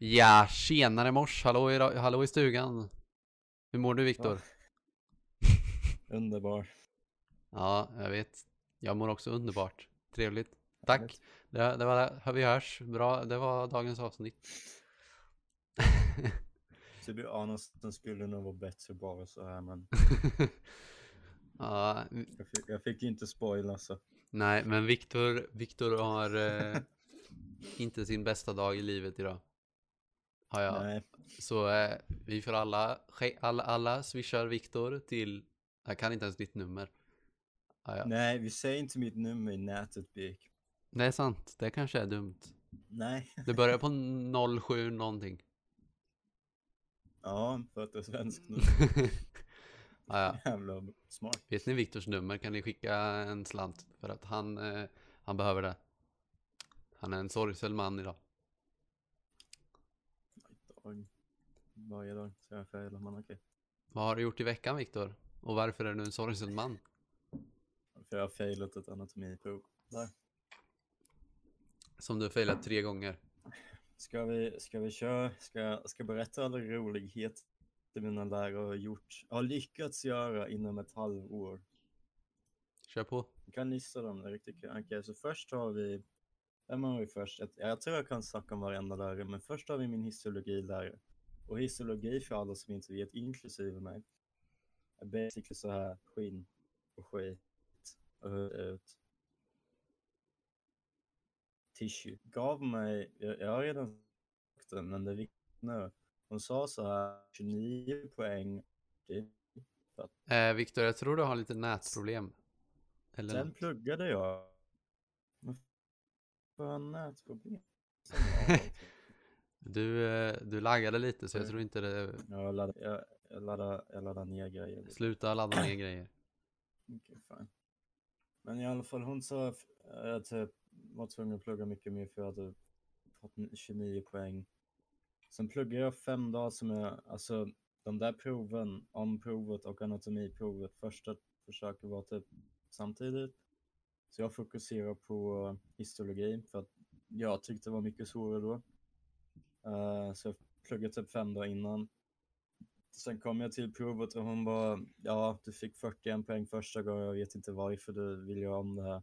Ja, tjenare mors, hallå i, hallå i stugan. Hur mår du Viktor? Underbar. Ja, jag vet. Jag mår också underbart. Trevligt. Tack. Det, det var det. Vi hörs. Bra. Det var dagens avsnitt. Du anar att den skulle nog vara bättre bara så här men ja, jag fick, jag fick inte spoila så. nej, men Viktor, Viktor har eh, inte sin bästa dag i livet idag. Har jag. Nej, Så eh, vi får alla, alla, alla swishar Viktor till, jag kan inte ens ditt nummer. Ja, ja. nej, vi säger inte mitt nummer i nätet Birk. Det är sant, det kanske är dumt. Nej, Det börjar på 07 någonting. ja, för att det är svensk nu. ja, ja. Jävla smart. Vet ni Viktors nummer kan ni skicka en slant för att han, eh, han behöver det. Han är en sorgsen man idag. Dag. Varje dag så jag fel, men okej. Vad har du gjort i veckan Viktor? Och varför är du en sorgsen man? För jag har failat ett anatomiprov. Där. Som du har failat tre gånger. Ska vi, ska vi köra, ska, ska jag berätta alla roligheter mina lärare har gjort, har lyckats göra inom ett halvår? Kör på. Jag kan lista dem, det är riktigt kul. Okej, så först har vi, vem har vi först? Jag, jag tror jag kan snacka om varenda lärare, men först har vi min histologilärare. Och histologi för alla som inte vet, inklusive mig, är basically så här skinn och skit och hur det ut. Tissue. Gav mig, jag, jag har redan sagt det, men det är viktigt nu. Hon sa så här, 29 poäng. Eh, Viktor, jag tror du har lite nätproblem. Eller Sen pluggade jag. Nätproblem? Du, eh, du laggade lite så jag Mm. tror inte det... Jag laddade, jag, jag laddade, jag laddade ner grejer. Sluta ladda ner grejer. Okej, fine. Men i alla fall hon sa att jag typ var tvungen att plugga mycket mer för jag hade fått 29 poäng. Sen pluggade jag fem dagar som jag, alltså de där proven, omprovet och anatomiprovet, första försöket var typ samtidigt. Så jag fokuserar på histologi för att jag tyckte det var mycket svårare då. Uh, så jag pluggade typ fem dagar innan. Sen kom jag till provet och hon bara, ja du fick 41 poäng första gången, jag vet inte varför du vill göra om det här.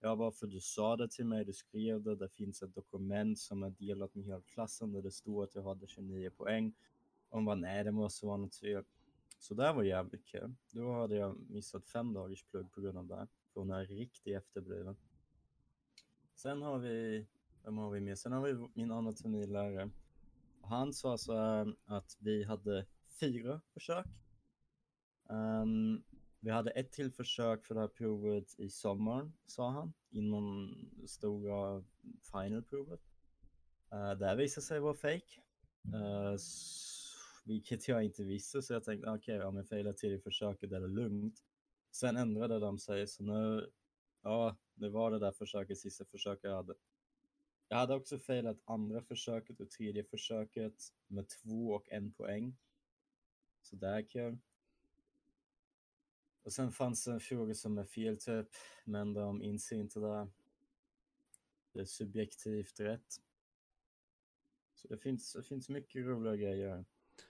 Jag bara, för du sa det till mig, du skrev det, det finns ett dokument som är delat med hela klassen där det står att jag hade 29 poäng. Och hon bara, nej det måste vara något fel. Så det var jävligt kul. Då hade jag missat fem dagars plugg på grund av det. Hon är riktigt efterbliven. Sen har vi, vem har vi med? Sen har vi min anatomilärare. Han sa så här att vi hade fyra försök. Um, vi hade ett till försök för det här provet i sommaren, sa han, innan det stora finalprovet. Uh, ehm, det här visade sig vara fake. Uh, vilket jag inte visste, så jag tänkte okej, om jag failar till i försöket är det lugnt. Sen ändrade de sig, så nu, ja, det var det där försöket, sista försöket jag hade. Jag hade också failat andra försöket och tredje försöket med två och en poäng. Så det är kul. Och sen fanns det en fråga som är fel typ, men de inser inte det. Det är subjektivt rätt. Så det finns, det finns mycket roliga grejer.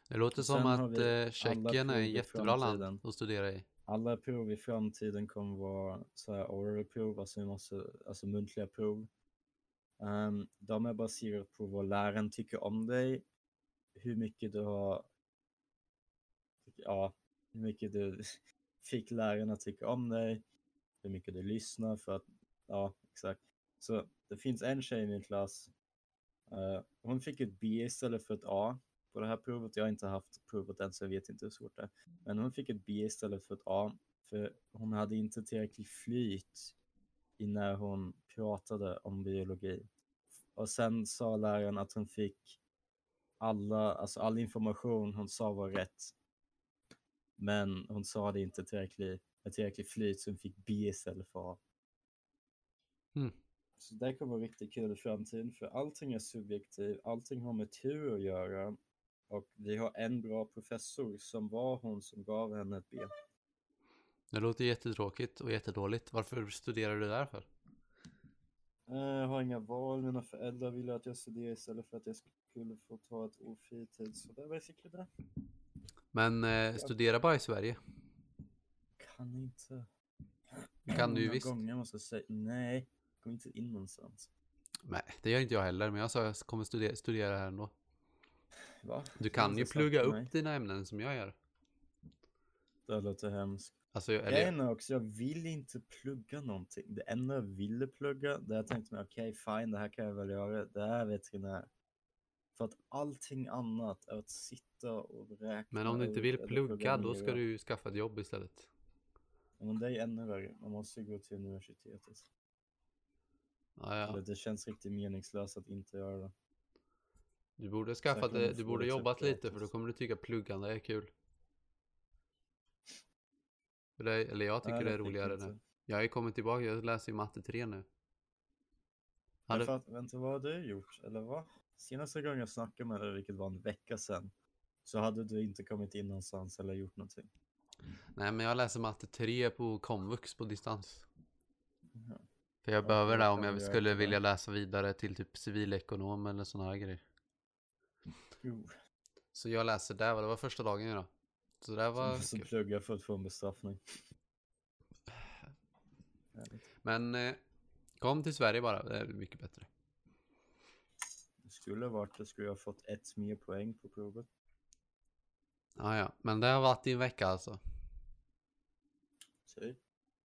Det låter som att eh, Tjeckien är i jättebra land att studera i. Alla prov i framtiden kommer vara så här oral prov, alltså, måste, alltså muntliga prov. Um, de är baserade på vad läraren tycker om dig, hur mycket du har, ja, hur mycket du fick läraren att tycka om dig, hur mycket du lyssnar för att, ja, exakt. Så det finns en tjej i min klass, uh, hon fick ett B istället för ett A på det här provet. Jag har inte haft provet än så jag vet inte hur svårt det är. Men hon fick ett B istället för ett A för hon hade inte tillräckligt flyt i när hon pratade om biologi. Och sen sa läraren att hon fick alla, alltså all information hon sa var rätt. Men hon sa det inte tillräckligt, med tillräckligt flyt så hon fick B istället för A. Mm. Så det kommer vara riktigt kul i framtiden för allting är subjektivt, allting har med tur att göra. Och vi har en bra professor som var hon som gav henne ett B. Det låter jättetråkigt och jättedåligt. Varför studerar du där för? Eh, Jag har inga val, mina föräldrar ville att jag studerar istället för att jag skulle få ta ett år fritid. Så det är basically det. Men eh, studera bara i Sverige. Kan inte. Kan du ju visst. gånger måste jag säga nej. Kom inte in någonstans. Nej, det gör inte jag heller. Men jag sa jag kommer studera, studera här ändå. Va? Du kan ju plugga upp mig. dina ämnen som jag gör. Det låter hemskt. Alltså, eller, Grejen är också, jag vill inte plugga någonting. Det enda jag ville plugga, det jag tänkte mig, okej fine, det här kan jag väl göra, det är veterinär. För att allting annat är att sitta och räkna men om du inte vill plugga, då ska du ju skaffa ett jobb istället. Ja, Men det är ännu värre, man måste ju gå till universitetet. Ja, ja. Det känns riktigt meningslöst att inte göra det. Du borde du det, du borde typ jobbat lite för då kommer du tycka pluggande är kul. Det, eller jag tycker Nej, det är roligare inte. nu. Jag har ju kommit tillbaka, jag läser ju matte 3 nu. Hade, att, vänta, vad har du gjort? Eller vad? Senaste gången jag snackade med dig, vilket var en vecka sedan, så hade du inte kommit in någonstans eller gjort någonting. nej men jag läser matte 3 på komvux på distans. Ja. För jag Ja, behöver det om jag skulle vilja läsa vidare till typ civilekonom eller sådana här grejer. Jo, Så jag läser där, det var första dagen idag. Så det var som kul. pluggar för att få en bestraffning. Men eh, kom till Sverige bara, det är mycket bättre. Det skulle varit, det skulle jag ha fått ett mer poäng på provet. Ja, ja, men det har varit i en vecka alltså. Typ.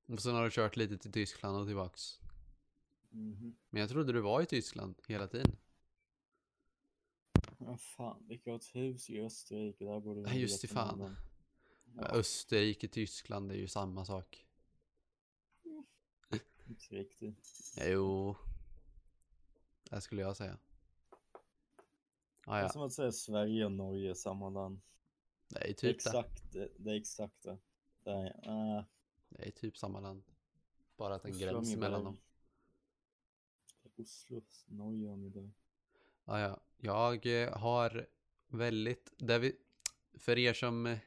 Och sen har du kört lite till Tyskland och tillbaks. Mhm. Men jag trodde du var i Tyskland hela tiden. Ja, fan, vi har ett hus i Österrike, där borde vi Nej, just det, fan. Ja, Österrike, Tyskland, det är ju samma sak. inte riktigt. Jo. Det skulle jag säga. Ja, Det är som att säga Sverige och Norge, samma land. Det är Det är typ det. exakt det. Det är exakt det. det är, äh, Det är typ samma land. Bara att en Oslo gräns mellan dem. Oslo, Norge och Amiberg. Ja, ja. Jag eh, har väldigt, där vi, för er som eh,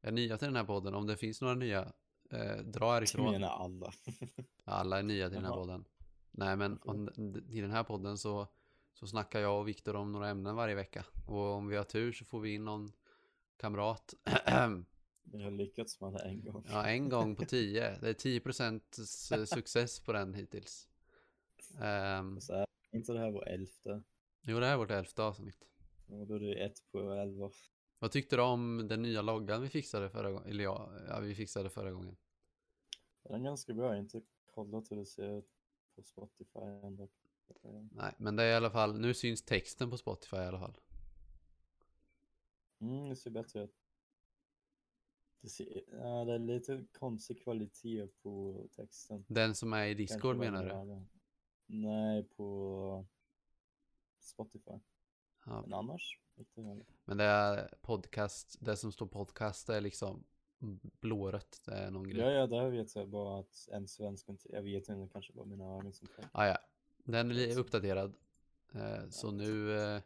är nya till den här podden, om det finns några nya, eh, dra härifrån. menar alla. Alla är nya till den här Jaha. podden. Nej, men om, i den här podden så, så snackar jag och Viktor om några ämnen varje vecka. Och om vi har tur så får vi in någon kamrat. Vi har lyckats med det en gång. ja, en gång på tio. Det är 10% success på den hittills. Um, Så är inte det här vår elfte. Jo, det här är vårt elfte avsnitt. Och då är det ett på elva. Vad tyckte du om den nya loggan vi fixade förra gången? Eller ja, ja, vi fixade förra gången. Den är ganska bra. Jag har inte kollat hur det ser ut på Spotify ändå. Nej, men det är i alla fall, nu syns texten på Spotify i alla fall. Mm, det ser bättre ut. Det, ser, ja, det är lite konstig kvalitet på texten. Den som är i Discord menar du? Nej, på Spotify. Ja, Men annars, inte. Men det är podcast, det som står podcast är liksom blårött, det är någon grej. Ja, ja, där vet jag bara att en svensk, jag vet inte, det kanske var mina ögon som. Ah, ja, den är uppdaterad. Eh, så nu eh,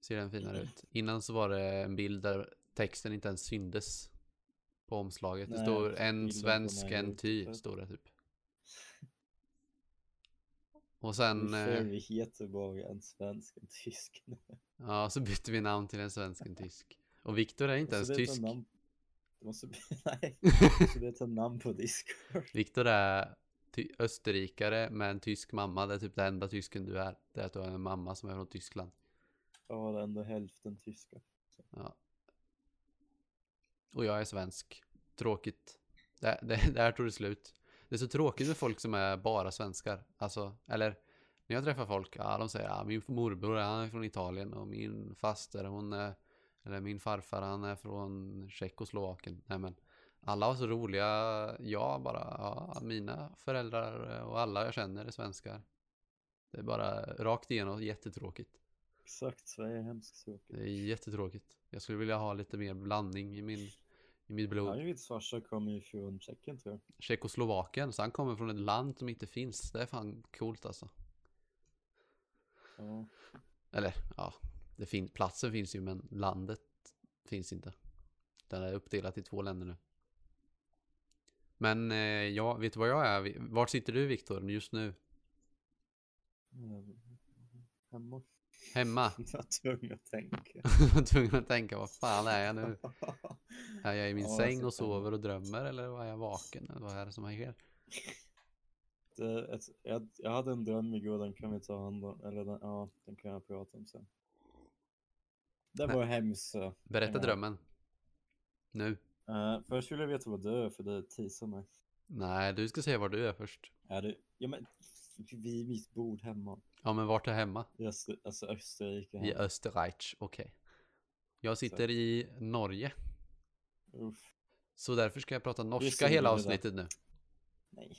ser den finare ut. Innan så var det en bild där texten inte ens syndes på omslaget. Det Nej, står bilden en svensk, en ty, ute. står det typ. Och sen, Vi, eh, vi heter bara en svensk, en tysk. ja, så bytte vi namn till en svensk, en tysk. Och Viktor är inte ens byta tysk. Namn. Det måste bli, nej, det måste byta namn på Discord. Viktor är österrikare med en tysk mamma. Det är typ det enda tysken du är. Det är att du har en mamma som är från Tyskland. Ja, det är ändå hälften tyska. Ja. Och jag är svensk. Tråkigt. Det, det, där tog det slut. Det är så tråkigt med folk som är bara svenskar. Alltså, eller när jag träffar folk, ja de säger ja, min morbror han är från Italien och min faster hon är, eller min farfar han är från Tjeckoslovakien. Nej men, alla var så roliga. Jag bara, ja, mina föräldrar och alla jag känner är svenskar. Det är bara rakt igenom jättetråkigt. Exakt, Sverige är hemskt tråkigt. Det är jättetråkigt. Jag skulle vilja ha lite mer blandning i min i mitt blod. Arvids farsa kommer ju från Tjeckien tror jag. Tjeckoslovakien, så han kommer från ett land som inte finns. Det är fan coolt alltså. Ja. Eller ja, det fin- platsen finns ju men landet finns inte. Den är uppdelat i två länder nu. Men eh, ja, vet du vad jag är? Vart sitter du Viktor just nu? Mm. Hemma. Hemma. Jag var tvungen att tänka. Jag var tvungen att tänka, vad fan är jag nu? Är jag i min Ja, säng och sover och drömmer eller var jag vaken? Vad är det som sker? Det, jag, jag hade en dröm igår, den kan vi ta hand om. Eller den, ja, den kan jag prata om sen. Det Nej. var hemskt. Berätta drömmen. Nu. Eh, först vill jag veta vad du är, för det teasar mig. Nej, du ska säga var du är först. Är det, ja men, vid mitt bord hemma. Ja, men vart är hemma? I Öster, alltså Österrike. I Hemma. Österreich, okej. Jag sitter i Norge. Uff, Så därför ska jag prata norska så hela avsnittet nu. nej.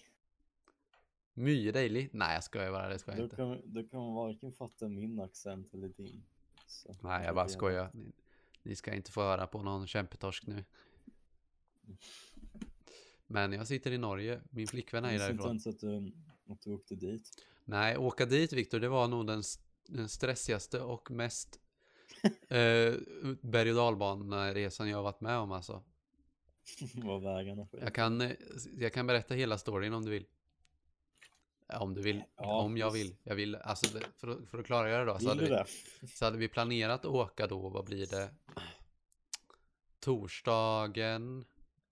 Dejlig. Nej, jag skojar bara, det ska jag Du inte. kan, du kan varken fatta min accent eller din. Så, Nej, jag bara skojar. Ni, ni ska inte få höra på någon kämpetorsk nu. Men jag sitter i Norge. Min flickvän är Jag visste inte därifrån. ens att du, att du åkte dit. Nej, åka dit Viktor, det var nog den, den stressigaste och mest eh, berg och dalbaneresan jag har varit med om alltså. Var vägarna Jag kan, eh, jag kan berätta hela storyn om du vill. Om du vill. Ja, om jag vill. Jag vill, alltså för, för att klargöra då. Så hade, vi, så hade vi planerat att åka då, vad blir det? Torsdagen.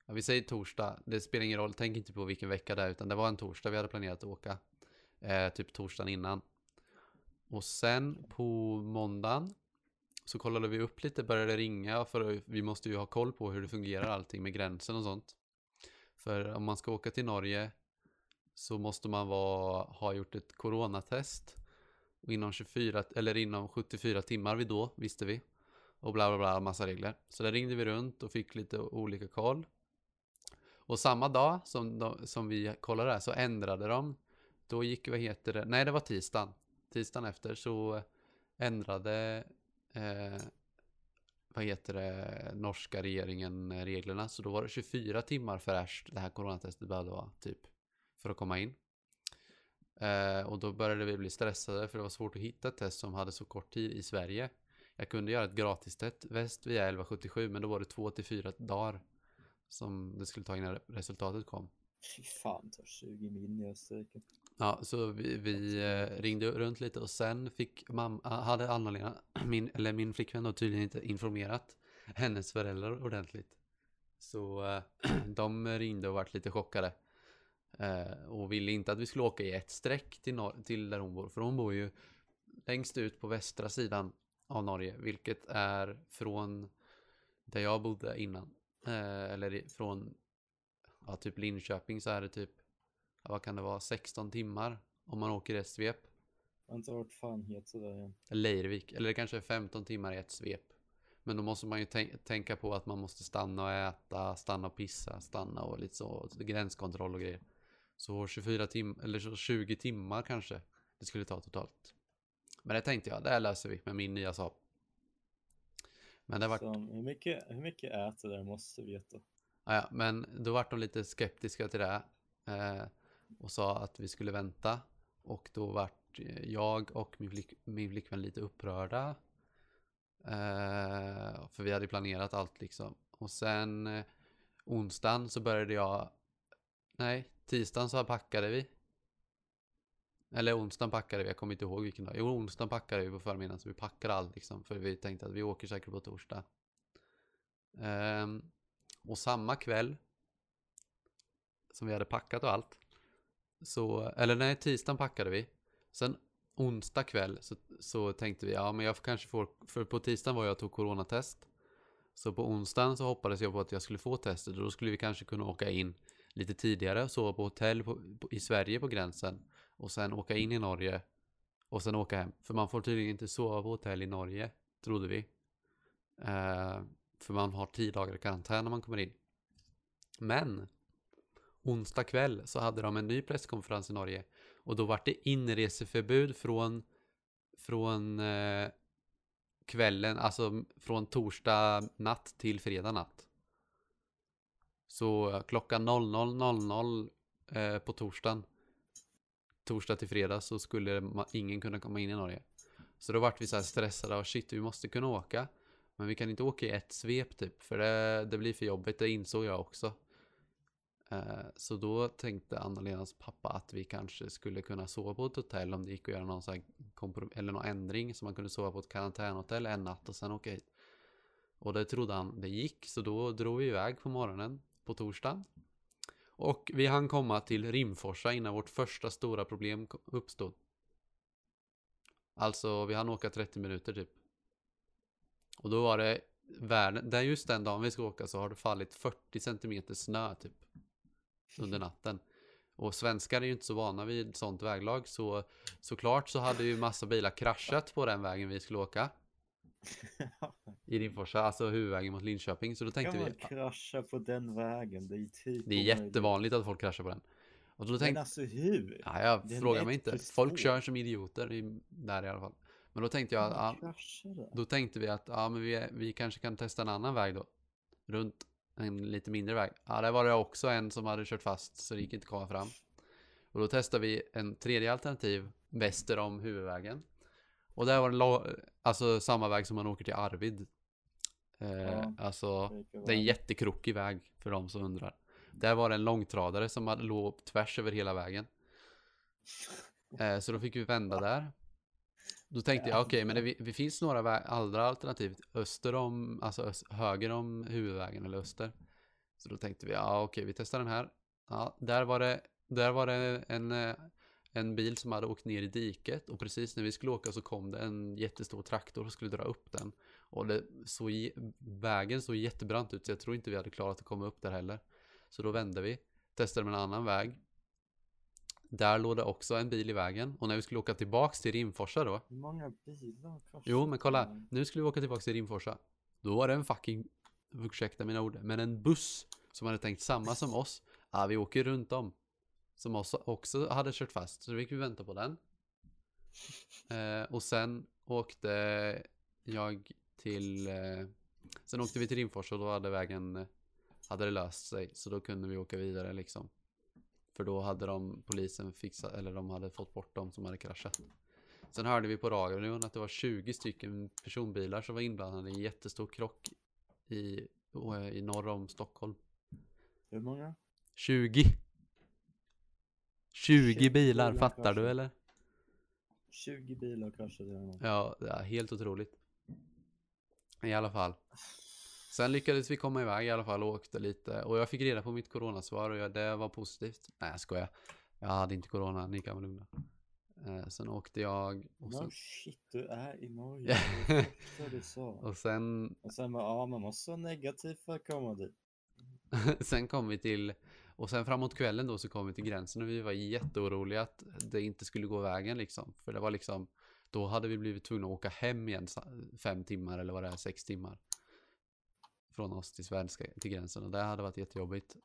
Ja, vi säger torsdag. Det spelar ingen roll, tänk inte på vilken vecka det är, utan det var en torsdag vi hade planerat att åka. Eh, typ torsdagen innan. Och sen på måndagen så kollade vi upp lite, började ringa för vi måste ju ha koll på hur det fungerar allting med gränsen och sånt. För om man ska åka till Norge så måste man vara, ha gjort ett coronatest. Och inom 24, eller inom 74 timmar vid då, visste vi. Och bla bla bla, massa regler. Så där ringde vi runt och fick lite olika koll. Och samma dag som, de, som vi kollade där så ändrade de. Då gick, vad heter det, nej det var tisdagen. Tisdagen efter så ändrade, eh, vad heter det, norska regeringen reglerna. Så då var det 24 timmar fräscht det här coronatestet behövde vara, typ. För att komma in. Eh, och då började vi bli stressade för det var svårt att hitta ett test som hade så kort tid i Sverige. Jag kunde göra ett gratistest väst via 1177 men då var det två till fyra dagar som det skulle ta innan resultatet kom. Fy fan, tar 20 min i Österrike. Ja, så vi, vi eh, ringde runt lite och sen fick mamma, hade Anna-Lena, min, eller min flickvän då tydligen inte informerat hennes föräldrar ordentligt. Så eh, de ringde och vart lite chockade. Eh, och ville inte att vi skulle åka i ett streck till, nor- till där hon bor. För hon bor ju längst ut på västra sidan av Norge. Vilket är från där jag bodde innan. Eh, eller från ja, typ Linköping så är det typ ja, vad kan det vara, 16 timmar om man åker i ett svep. Jag har inte hört fan heter det igen. Leirvik, eller det kanske är 15 timmar i ett svep. Men då måste man ju tän- tänka på att man måste stanna och äta, stanna och pissa, stanna och lite så, gränskontroll och grejer. Så 24 timmar, eller så 20 timmar kanske det skulle ta totalt. Men det tänkte jag, det här löser vi med min nya Saab. Men det var Så, hur, mycket, hur mycket äter? Jag måste veta. Ja, ja, men då vart de lite skeptiska till det eh, och sa att vi skulle vänta. Och då vart eh, jag och min, flick, min flickvän lite upprörda. Eh, för vi hade planerat allt liksom. Och sen eh, onsdagen så började jag... Nej, tisdagen så packade vi. Eller onsdagen packade vi, jag kommer inte ihåg vilken dag. Jo, onsdagen packade vi på förmiddagen så vi packade allt liksom. För vi tänkte att vi åker säkert på torsdag. Um, och samma kväll som vi hade packat och allt. Så, eller nej, tisdagen packade vi. Sen onsdag kväll så, så tänkte vi, ja men jag kanske får, för på tisdagen var jag och tog coronatest. Så på onsdagen så hoppades jag på att jag skulle få testet och då skulle vi kanske kunna åka in lite tidigare och sova på hotell på, på, i Sverige på gränsen. Och sen åka in i Norge och sen åka hem. För man får tydligen inte sova på hotell i Norge, trodde vi. Eh, för man har tio dagar i karantän när man kommer in. Men onsdag kväll så hade de en ny presskonferens i Norge och då var det inreseförbud från från eh, kvällen, alltså från torsdag natt till fredag natt. Så klockan 00.00 eh, på torsdagen, torsdag till fredag så skulle ingen kunna komma in i Norge. Så då vart vi så här stressade och shit, vi måste kunna åka. Men vi kan inte åka i ett svep typ, för det, det blir för jobbigt, det insåg jag också. Eh, så då tänkte Anna-Lenas pappa att vi kanske skulle kunna sova på ett hotell om det gick att göra någon, så här eller någon ändring så man kunde sova på ett karantänhotell en natt och sen åka hit. Och det trodde han det gick så då drog vi iväg på morgonen på torsdagen. Och vi hann komma till Rimforsa innan vårt första stora problem uppstod. Alltså vi hann åka 30 minuter typ. Och då var det världen, där just den dagen vi ska åka så har det fallit 40 centimeter snö typ. Under natten. Och svenskar är ju inte så vana vid sånt väglag så såklart så hade ju massa bilar kraschat på den vägen vi skulle åka. I Rimforsa, alltså huvudvägen mot Linköping. Så då tänkte kan vi, man krascha på den vägen? Det är typ det är jättevanligt att folk kraschar på den. Och då Men tänkte alltså hur? Ja, jag är frågar mig inte. Folk kör som idioter i, där i alla fall. Men då tänkte jag, ja, då tänkte vi att ja, men vi, vi kanske kan testa en annan väg då. Runt en lite mindre väg. Ja, där var det också en som hade kört fast så det gick inte att komma fram. Och då testade vi en tredje alternativ väster om huvudvägen. Och där var det alltså samma väg som man åker till Arvid. Eh, Ja. Alltså det är en jättekrokig väg för de som undrar. Där var det en långtradare som hade låg tvärs över hela vägen. Eh, så då fick vi vända där. Då tänkte jag, okej, men det, det finns några andra alternativ. Öster om, alltså ös, höger om huvudvägen eller öster. Så då tänkte vi, ja okej, vi testar den här. Ja, där var det, där var det en, eh, en bil som hade åkt ner i diket och precis när vi skulle åka så kom det en jättestor traktor och skulle dra upp den. Och det så vägen såg jättebrant ut så jag tror inte vi hade klarat att komma upp där heller. Så då vände vi, testade med en annan väg. Där låg det också en bil i vägen och när vi skulle åka tillbaks till Rimforsa då. Hur många bilar Jo men kolla, nu skulle vi åka tillbaks till Rimforsa. Då var det en fucking, ursäkta mina ord, men en buss som hade tänkt samma som oss. Ja, vi åker runt om. Som också hade kört fast, så då fick vi vänta på den. Eh, och sen åkte jag till, eh, sen åkte vi till Rimforsa och då hade vägen, eh, hade det löst sig. Så då kunde vi åka vidare liksom. För då hade de, polisen fixat, eller de hade fått bort dem som hade kraschat. Sen hörde vi på radion att det var 20 stycken personbilar som var inblandade i en jättestor krock i, i norr om Stockholm. Hur många? 20! 20 20 bilar, bilar fattar du kraschade. eller? 20 bilar kraschade. Ja, helt otroligt. I alla fall. Sen lyckades vi komma iväg i alla fall och åkte lite. Och jag fick reda på mitt coronasvar och jag, det var positivt. Nej, jag skojar. Jag hade inte corona, ni kan vara lugna. Eh, sen åkte jag och No sen, shit, du är i Norge. Det du sa. och sen Och sen ja man måste vara negativ för att komma dit. sen kom vi till, och sen framåt kvällen då så kom vi till gränsen och vi var jätteoroliga att det inte skulle gå vägen liksom. För det var liksom, då hade vi blivit tvungna att åka hem igen fem timmar eller vad det är, sex timmar. Från oss till svenska, till gränsen och det hade varit jättejobbigt.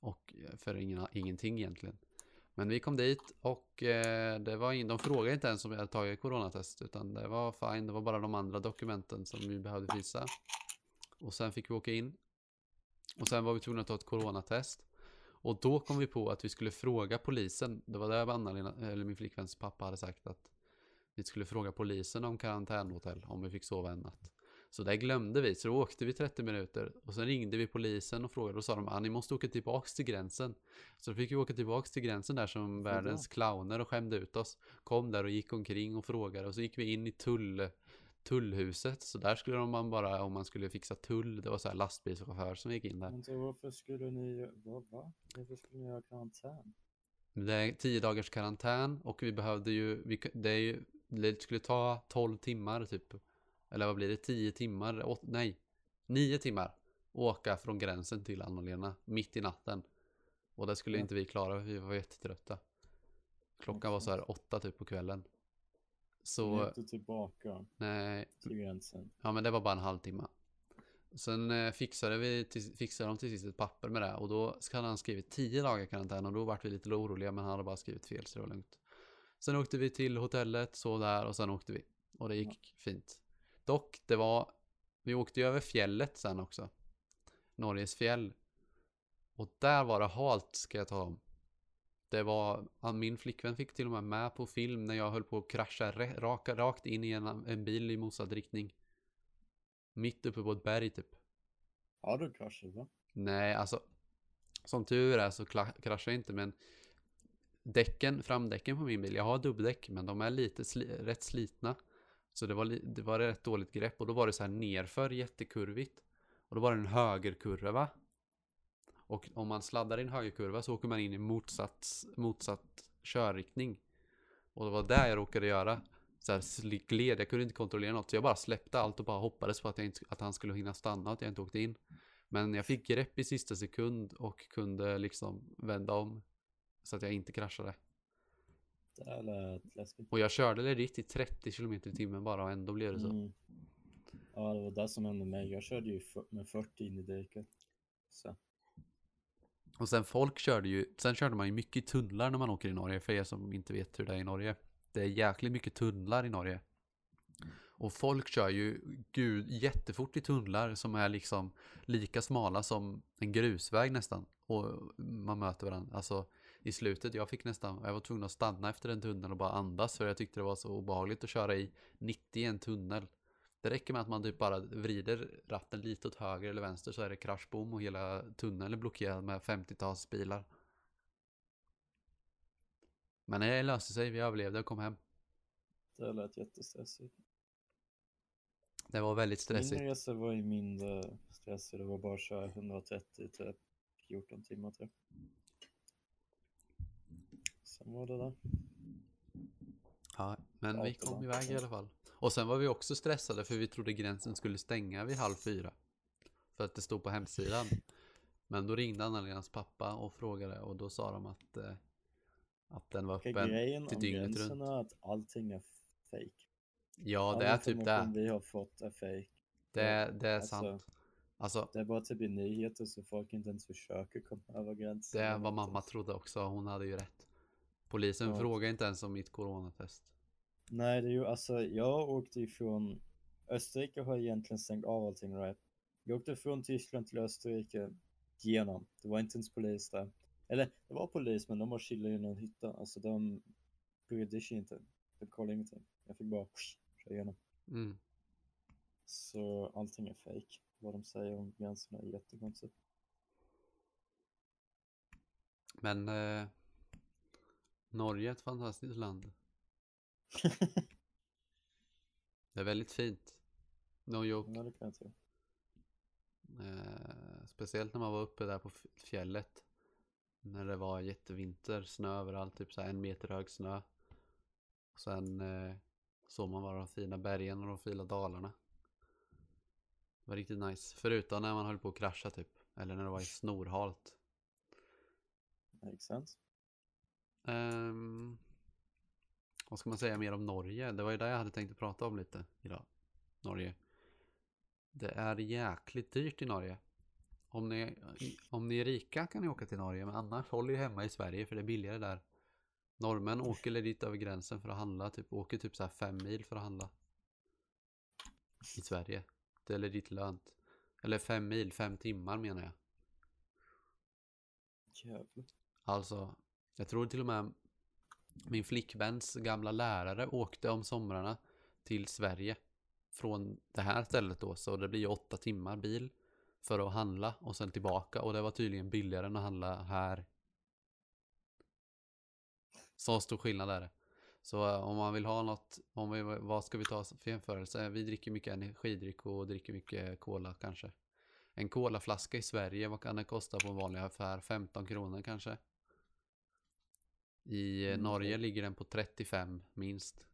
Och eh, för ingen, ingenting egentligen. Men vi kom dit och eh, det var in, de frågade inte ens om jag hade tagit coronatest utan det var fine, det var bara de andra dokumenten som vi behövde visa. Och sen fick vi åka in och sen var vi tvungna att ta ett coronatest. Och då kom vi på att vi skulle fråga polisen. Det var där Anna-Lena, eller min flickväns pappa hade sagt att vi skulle fråga polisen om karantänhotell om vi fick sova en natt. Så det glömde vi, så då åkte vi 30 minuter och sen ringde vi polisen och frågade och sa de att ni måste åka tillbaks till gränsen. Så då fick vi åka tillbaks till gränsen där som då? världens clowner och skämde ut oss. Kom där och gick omkring och frågade och så gick vi in i tull, tullhuset. Så där skulle de man bara, om man skulle fixa tull, det var så här lastbilschaufför som gick in där. Men så varför skulle ni, vad, va? Varför skulle ni ha karantän? Det är 10 dagars karantän och vi behövde ju, vi, det, är ju, det skulle ta 12 timmar typ. Eller vad blir det? 10 timmar? Åt, nej, 9 timmar. Åka från gränsen till Anna-Lena mitt i natten. Och det skulle Ja. inte vi klara, vi var jättetrötta. Klockan var så här 8 typ på kvällen. Så, åkte tillbaka nej, till gränsen. Ja men det var bara en halvtimme. Sen eh, fixade, vi till, fixade de till sist ett papper med det och då hade han skrivit 10 dagar karantän och då vart vi lite oroliga men han hade bara skrivit fel så det var lugnt. Sen åkte vi till hotellet, så där och sen åkte vi. Och det gick fint. Dock, det var, vi åkte ju över fjället sen också. Norges fjäll. Och där var det halt ska jag ta om. Det var, ja, min flickvän fick till och med med på film när jag höll på att krascha raka, rakt in i en, en bil i motsatt riktning. Mitt uppe på ett berg typ. Har du kraschat va? Nej, alltså. Som tur är så kraschar jag inte men däcken, framdäcken på min bil, jag har dubbdäck men de är lite sli- rätt slitna. Så det var, det var rätt dåligt grepp och då var det så här nerför jättekurvigt. Och då var det en högerkurva. Och om man sladdar i en högerkurva så åker man in i motsatt, motsatt körriktning. Och det var där jag råkade göra. Så här gled, jag kunde inte kontrollera något. Så jag bara släppte allt och bara hoppades på att, jag inte, att han skulle hinna stanna och att jag inte åkte in. Men jag fick grepp i sista sekund och kunde liksom vända om. Så att jag inte kraschade. Det lät läskigt. Och jag körde legit i 30 km i timmen bara och ändå blev det så. Mm. Ja, det var det som hände mig. Jag körde ju med 40 in i diket. Så. Och sen folk körde ju, sen körde man ju mycket tunnlar när man åker i Norge, för er som inte vet hur det är i Norge. Det är jäkligt mycket tunnlar i Norge. Och folk kör ju, gud, jättefort i tunnlar som är liksom lika smala som en grusväg nästan. Och man möter varandra. Alltså i slutet, jag fick nästan, jag var tvungen att stanna efter en tunnel och bara andas för jag tyckte det var så obehagligt att köra i 90 i en tunnel. Det räcker med att man typ bara vrider ratten lite åt höger eller vänster så är det kraschbom och hela tunneln är blockerad med 50-tals bilar. Men det löste sig, vi överlevde och kom hem. Det lät jättestressigt. Det var väldigt stressigt. Min resa var ju mindre stressig. Det var bara att köra 130 till 14 timmar tror jag. Sen var det där. Ja, men Ja, vi kom var- iväg i alla fall. Och sen var vi också stressade för vi trodde gränsen skulle stänga vid halv fyra. För att det stod på hemsidan. Men då ringde Anna-Lenas pappa och frågade och då sa de att, eh, att den var öppen grejen till dygnet runt. är att allting är fake. Ja, All det är typ det. vi har fått är fake. Det, det är Alltså, sant. Alltså, Det är bara typ i nyheter så folk inte ens försöker komma över gränsen. det är eller vad inte mamma trodde också. Hon hade ju rätt. Polisen Ja. frågade inte ens om mitt coronatest. Nej, det är ju alltså, jag åkte ifrån Österrike har egentligen stängt av allting right. Jag åkte från Tyskland till Österrike genom. Det var inte ens polis där. Eller det var polis men de var chillade i någon hytta. Alltså de brydde sig inte. De kollade ingenting. Jag fick bara köra igenom. Mm. Så allting är fake. Vad de säger om gränserna är jättekonstigt. Men eh, Norge är ett fantastiskt land. Det är väldigt fint. No joke. Ja, det kan jag tro. Eh, speciellt när man var uppe där på fjället. När det var jättevinter, snö överallt, typ så en meter hög snö. Och sen eh, såg man bara de fina bergen och de fina dalarna. Det var riktigt nice. Förutom när man höll på att krascha typ. Eller när det var snorhalt. Makes sense. Ehm, vad ska man säga mer om Norge? Det var ju det jag hade tänkt att prata om lite idag. Norge. Det är jäkligt dyrt i Norge. Om ni, om ni är rika kan ni åka till Norge, men annars håll ju hemma i Sverige för det är billigare där. Norrmän åker dit över gränsen för att handla, typ åker typ så här fem mil för att handla. I Sverige. Det är legit lönt. Eller fem mil, fem timmar menar jag. Jävlar. Alltså, jag tror till och med min flickväns gamla lärare åkte om somrarna till Sverige från det här stället då, så det blir ju åtta timmar bil för att handla och sen tillbaka och det var tydligen billigare än att handla här. Så stor skillnad är det. Så eh, om man vill ha något, om vi, vad ska vi ta för jämförelse? Vi dricker mycket energidryck och dricker mycket cola kanske. En colaflaska i Sverige, vad kan den kosta på en vanlig affär? 15 kronor kanske? I Mm, Norge ligger den på 35 minst.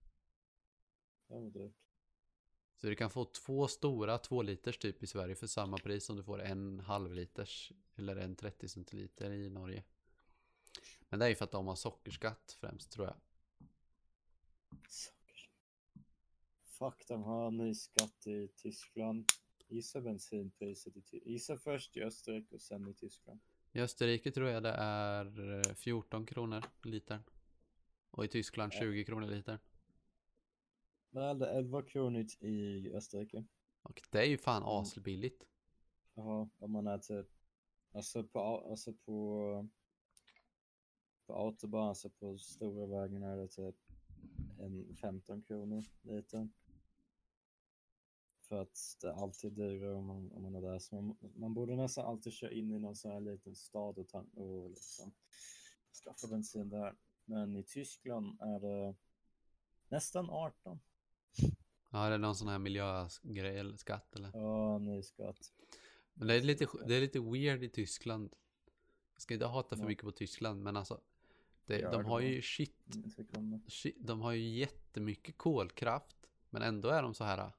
Så du kan få två stora två liters typ i Sverige för samma pris som du får en halv liters eller en 30 centiliter i Norge. Men det är ju för att de har sockerskatt främst tror jag. Saker. Fuck, de har ny skatt i Tyskland. Gissa bensinpriset i Ty- Gissa först i Österrike och sen i Tyskland. I Österrike tror jag det är eh, 14 kronor litern. Och i Tyskland Ja. 20 kronor litern. Men det är 11 kronor i Österrike. Och det är ju fan Mm. asbilligt. Jaha, om man är typ, alltså på, alltså på, på autobahn, alltså på stora vägarna är det typ en 15 kronor litern. För att det är alltid dyrare om man, om man är där. Så man, man borde nästan alltid köra in i någon sån här liten stad och, tank, och liksom skaffa bensin där. Men i Tyskland är det nästan 18. Ja, är det någon sån här miljögrej eller skatt eller? Ja, ny skatt. Men det är lite, det är lite weird i Tyskland. Jag ska inte hata för mycket på Tyskland, men alltså. Det, de har ju shit, shit, de har ju jättemycket kolkraft. Men ändå är de så här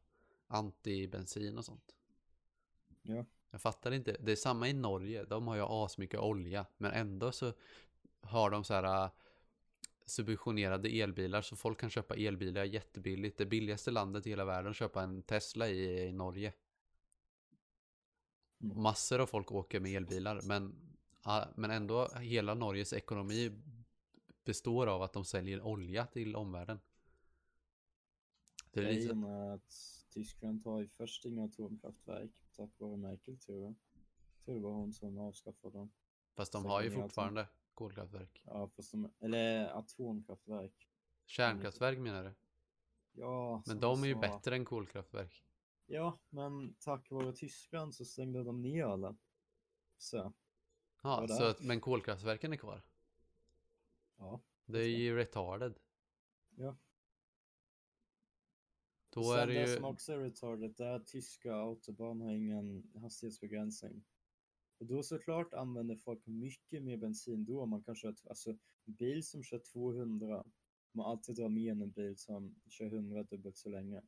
anti-bensin och sånt. Ja. Jag fattar inte. Det är samma i Norge. De har ju asmycket olja. Men ändå så har de så här äh, subventionerade elbilar. Så folk kan köpa elbilar jättebilligt. Det billigaste landet i hela världen att köpa en Tesla i, i Norge. Mm. Massor av folk åker med elbilar. Men, ja, men ändå hela Norges ekonomi består av att de säljer olja till omvärlden. Det är lite, att Tyskland tar ju först inga atomkraftverk tack vare Merkel tror jag. Tror det var hon som avskaffade dem. fast de säljer har ju alltså. fortfarande kolkraftverk. Ja, fast de, eller atomkraftverk. Kärnkraftverk menar du? Ja, Men de är ju sa. bättre än kolkraftverk. Ja, men tack vare Tyskland så stängde de ner alla. Så, Ja, så att, men kolkraftverken är kvar. ja. Det är ju retarded. Ja. Då Sen är det det ju... som också är retarded det är att tyska autobahn har ingen hastighetsbegränsning. Och då såklart använder folk mycket mer bensin då. Man kan köra, alltså en bil som kör 200 man alltid dra mer än en bil som kör 100 dubbelt så länge.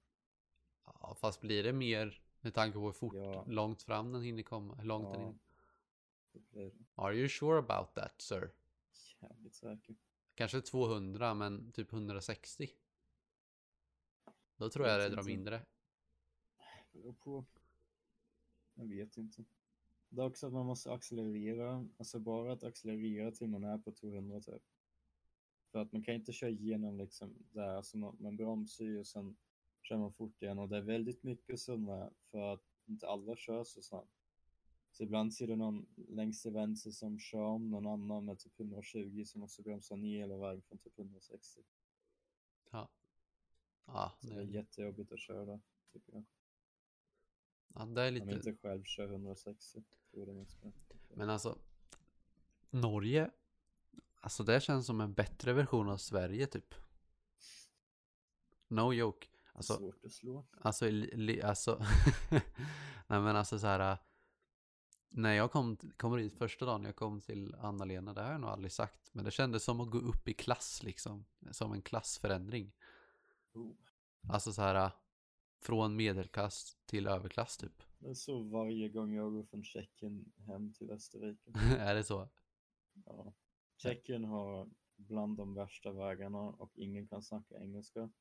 Ja, fast blir det mer med tanke på hur fort, Ja. långt fram den hinner komma? Hur långt den Ja. hinner? Det blir det. Are you sure about that, sir? jävligt säker. Kanske 200, men typ 160? Då tror jag Vet det drar mindre. Beror på. Jag vet inte. Det är också att man måste accelerera, alltså bara att accelerera till man är på 200 typ. För att man kan inte köra igenom liksom där, alltså man, man bromsar ju och sen kör man fort igen och det är väldigt mycket sådana för att inte alla kör så snabbt. Så ibland ser du någon längst till vänster som kör om någon annan med typ 120 som måste bromsa ner hela vägen från typ 160. Ja. Ja, Så det är jättejobbigt att köra tycker jag. ja, det är lite... inte själv köra 160. Tror det är mest bra. Men alltså, Norge, alltså det känns som en bättre version av Sverige typ. No joke. Alltså, Svårt att slå. Alltså, li, alltså, nej men alltså så här. äh, När jag kom, kom dit första dagen jag kom till Anna-Lena, det har jag nog aldrig sagt, men det kändes som att gå upp i klass liksom, som en klassförändring. Alltså så här, äh, från medelklass till överklass typ. Det är så varje gång jag går från Tjeckien hem till Österrike. är det så? Ja. Tjeckien har bland de värsta vägarna och ingen kan snacka engelska.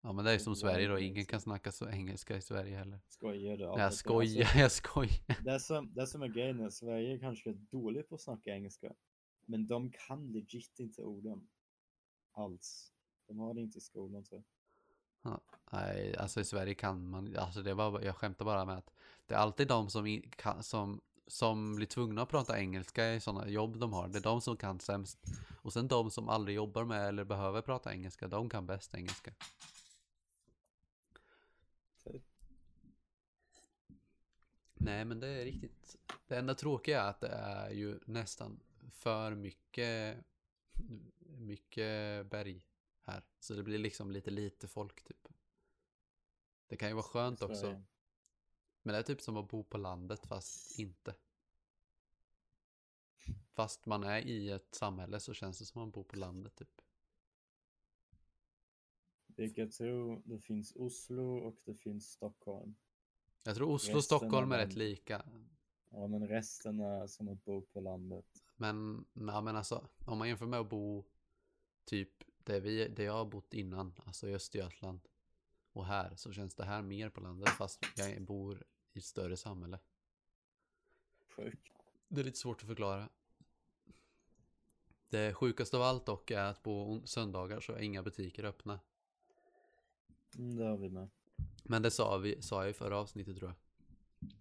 Ja men det är ju som Sverige då, ingen kan snacka så engelska i Sverige heller. Skojar du? Nej, jag skojar, jag skojar. det, som, det som är grejen är, Sverige är kanske dåligt på att snacka engelska. Men de kan legit inte orden. Alls. De har det inte i skolan tror jag. Nej, alltså i Sverige kan man, alltså det var, jag skämtar bara med att det är alltid de som, i- kan, som, som blir tvungna att prata engelska i sådana jobb de har. Det är de som kan sämst. Och sen de som aldrig jobbar med eller behöver prata engelska, de kan bäst engelska. Typ. Nej, men det är riktigt. Det enda tråkiga är att det är ju nästan för mycket, mycket berg här. Så det blir liksom lite lite folk typ. Det kan ju vara skönt också. Men det är typ som att bo på landet fast inte. Fast man är i ett samhälle så känns det som att man bor på landet typ. Vilket tror det finns Oslo och det finns Stockholm. Jag tror Oslo och Stockholm är rätt lika. Ja men resten är som att bo på landet. Men, nej, men alltså, om man jämför med att bo typ där, vi, där jag har bott innan, alltså i Östergötland och här, så känns det här mer på landet fast jag bor i ett större samhälle. Sjukt. Det är lite svårt att förklara. Det sjukaste av allt dock är att på söndagar så är inga butiker öppna. Mm, det har vi med. Men det sa, vi, sa jag i förra avsnittet tror jag.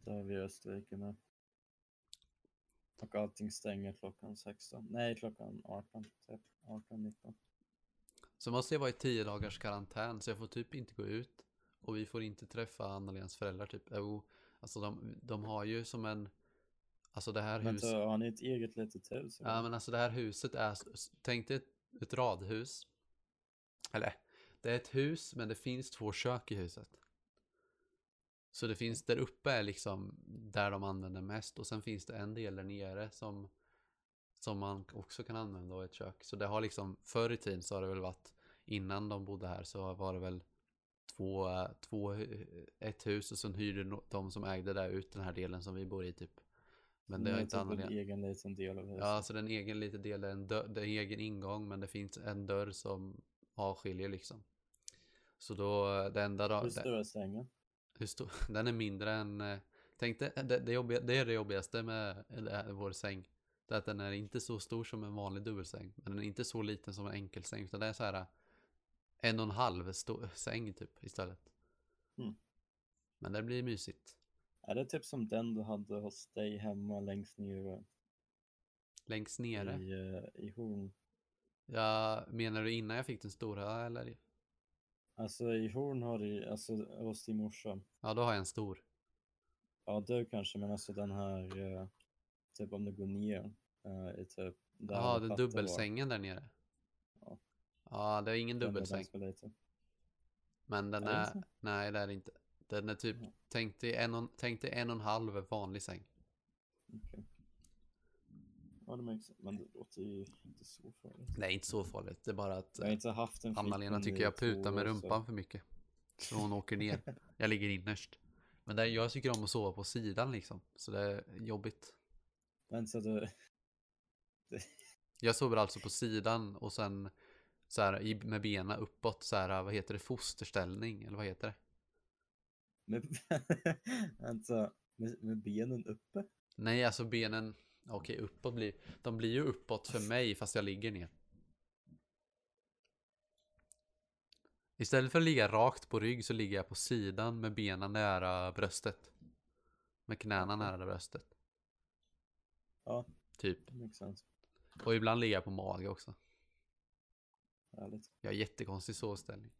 Det har vi i Österrike med. Och allting stänger klockan 16. Nej, klockan 18. Typ 18, 19. Så måste jag vara i 10 dagars karantän så jag får typ inte gå ut. och vi får inte träffa Anna-Lenas föräldrar typ. Jo, alltså de, de har ju som en, alltså det här huset. Har ni ett eget litet hus? eller? Ja men alltså det här huset är, tänk dig ett, ett radhus. Eller, det är ett hus men det finns två kök i huset. Så det finns där uppe är liksom där de använder mest och sen finns det en del där nere som som man också kan använda av ett kök. Så det har liksom förr i tiden så har det väl varit innan de bodde här så var det väl två, två ett hus och sen hyrde de som ägde där ut den här delen som vi bor i typ. Men det Ni har har inte typ en använt. egen liten del av huset. Ja, så den egen liten del är en, dörr, det är en egen ingång men det finns en dörr som avskiljer liksom. Så då, det enda då, Hur det, stor är sängen? hur stor, den är mindre än, eh, tänk det, det, jobbiga, det är det jobbigaste med eller, vår säng. Det är att den är inte så stor som en vanlig dubbelsäng. Men den är inte så liten som en enkelsäng. Utan det är så här en och en halv säng typ istället. Mm. Men det blir mysigt. Är det typ som den du hade hos dig hemma längst nere Längst nere. i, eh, i Horn? Ja, menar du innan jag fick den stora eller? Alltså i Horn har du, alltså hos din morsa. Ja, då har jag en stor. Ja, du kanske, men alltså den här, eh, typ om du går ner eh, i typ Ja, alla den plattor var. dubbelsängen där nere. Ja. Ja, det är ingen Den dubbelsäng. liten. Men den Är är, nej det är det inte. Den är typ, Ja. tänk dig en och, tänk dig en och en halv vanlig säng. Okej. Ja, det märks. Men det låter ju inte så farligt. Nej, inte så farligt. Det är bara att Jag har inte haft en Anna-Lena flickvän tycker jag putar med år, så- rumpan för mycket. Så hon åker ner. Jag ligger innerst. Men där, jag tycker om att sova på sidan liksom. Så det är jobbigt. Men så du, Jag sover alltså på sidan och sen så här med benen uppåt så här, vad heter det, fosterställning eller vad heter det? med, alltså, med, med benen uppe? Nej, alltså benen, okej uppåt blir, de blir ju uppåt för mig fast jag ligger ner. Istället för att ligga rakt på rygg så ligger jag på sidan med benen nära bröstet. Med knäna nära bröstet. Ja, Typ. Och ibland ligger jag på mage också. Härligt. Jag har jättekonstig sovställning.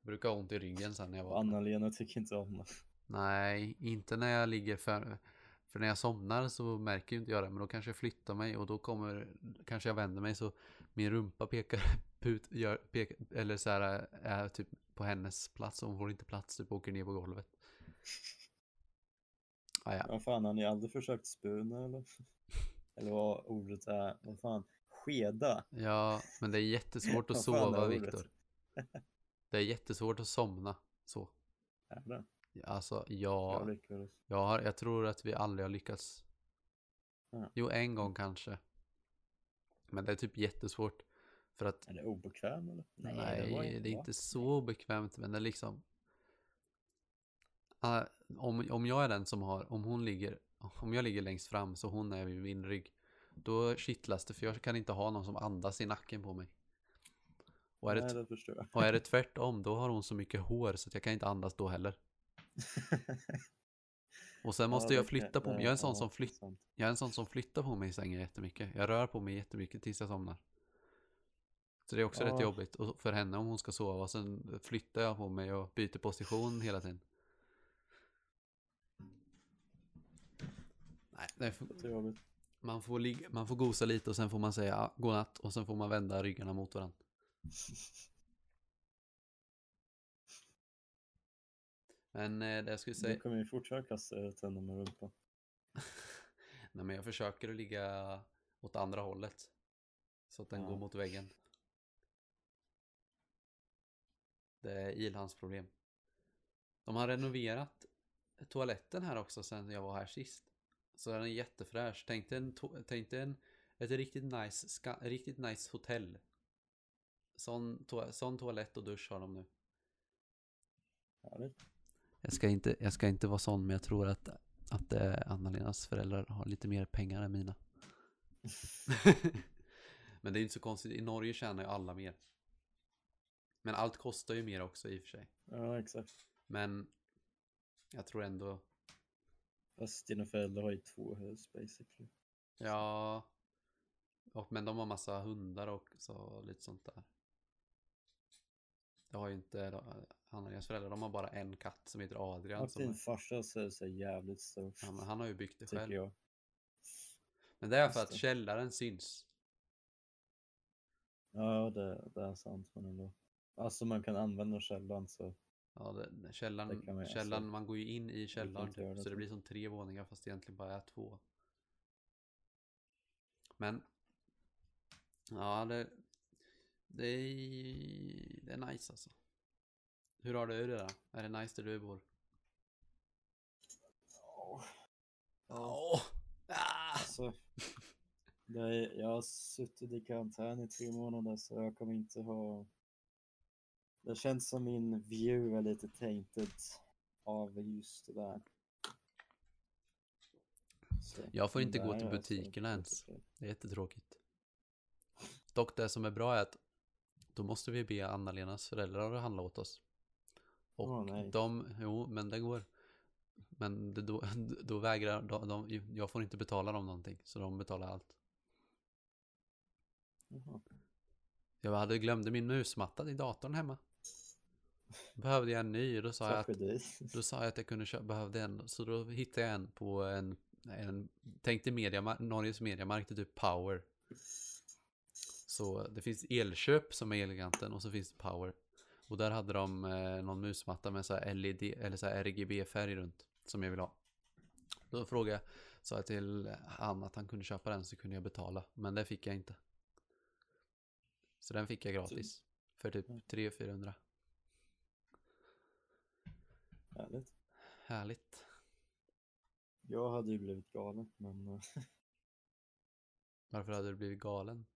Jag brukar ha ont i ryggen sen när jag vaknar. Anna-Lena tycker inte om det. Nej, inte när jag ligger för... För när jag somnar så märker ju inte jag det, men då kanske jag flyttar mig och då kommer, kanske jag vänder mig så min rumpa pekar ut, gör, pekar, eller så här är typ på hennes plats och hon får inte plats, typ åker ner på golvet. Ah, ja. Vad fan, har ni aldrig försökt spuna eller? Eller vad ordet är? Vad fan? Skeda? ja, men det är jättesvårt att sova? Viktor. Det är jättesvårt att somna så. Är det? Alltså, Jag ja, lyckades. jag, har, jag tror att vi aldrig har lyckats. Ja. Jo, en gång kanske. Men det är typ jättesvårt. För att Är det obekväm eller? Nej, var det, inte- är inte så bekvämt, men det är liksom... Ah, om, om jag är den som har, om hon ligger, om jag ligger längst fram så hon är vid min rygg, då kittlas det för jag kan inte ha någon som andas i nacken på mig. Och är, Nej, det, det och är det tvärtom, då har hon så mycket hår så att jag kan inte andas då heller. Och sen måste Ja, jag flytta på mig. Jag är en sån som flytt, jag är en sån som flyttar på mig i sängen jättemycket. Jag rör på mig jättemycket tills jag somnar. Så det är också rätt Ja. jobbigt och för henne om hon ska sova. Sen flyttar jag på mig och byter position hela tiden. Nej, jobbigt. man, får ligga, man får gosa lite och sen får man säga godnatt och sen får man vända ryggarna mot varandra. Men eh, det jag skulle Du säga, kommer ju fortsätta kasta henne med rumpan. nej men jag försöker att ligga åt andra hållet. Så att den Ja. går mot väggen. Det är Ilhans problem. De har renoverat toaletten här också sen jag var här sist. Så den är jättefräsch. Tänk dig, en tänk dig en, ett riktigt nice, ska, riktigt nice hotell. Sån, to- sån toalett och dusch har de nu. Härligt. Jag ska inte, jag ska inte vara sån men jag tror att, att eh, Anna-Lenas föräldrar har lite mer pengar än mina. men det är inte så konstigt. I Norge tjänar ju alla mer. Men allt kostar ju mer också i och för sig. Ja, exakt. Men jag tror ändå, Fast dina föräldrar har ju två hus basically. ja. Och, men de har massa hundar och så lite sånt där. Det har ju inte Anna-Lenas föräldrar, de har bara en katt som heter Adrian. Som din farsa ser så jävligt stor. ja, men han har ju byggt det själv. jag. Men det är för att källaren syns. Ja, det, det är sant men ändå. Alltså man kan använda källan så. Ja, det, källaren, Det man- källaren alltså, man går ju in i källaren typ, så det blir som tre våningar fast det egentligen bara är två. Men ja, det, det, är, det är nice alltså. Hur har du det då? Är det nice där du bor? Ja. Åh! Ah! Alltså, är, jag har suttit i karantän i tre månader så jag kommer inte ha... Det känns som min view är lite tainted av just det där. Så, Jag får inte gå till butikerna ens. Det är jättetråkigt. Dock det som är bra är att då måste vi be Anna-Lenas föräldrar att handla åt oss. Och nej. de, jo men det går. Men det, då, då vägrar de, de, jag får inte betala dem någonting. Så de betalar allt. Jaha. Jag hade glömde min musmatta i datorn hemma. Behövde jag en ny och då sa jag att. Då sa jag att jag kunde köpa, behövde en, så då hittade jag en på en, en tänkte media, Norges mediamarkt, typ Power. Så det finns elköp som är Eleganten och så finns det Power. Och där hade de eh, någon musmatta med så här LED eller så RGB-färg runt som jag vill ha. Då frågade jag, sa jag till han att han kunde köpa den så kunde jag betala. Men det fick jag inte. Så den fick jag gratis. För typ 300-400. Härligt. Härligt. Jag hade ju blivit galen men eh, Varför hade du blivit galen?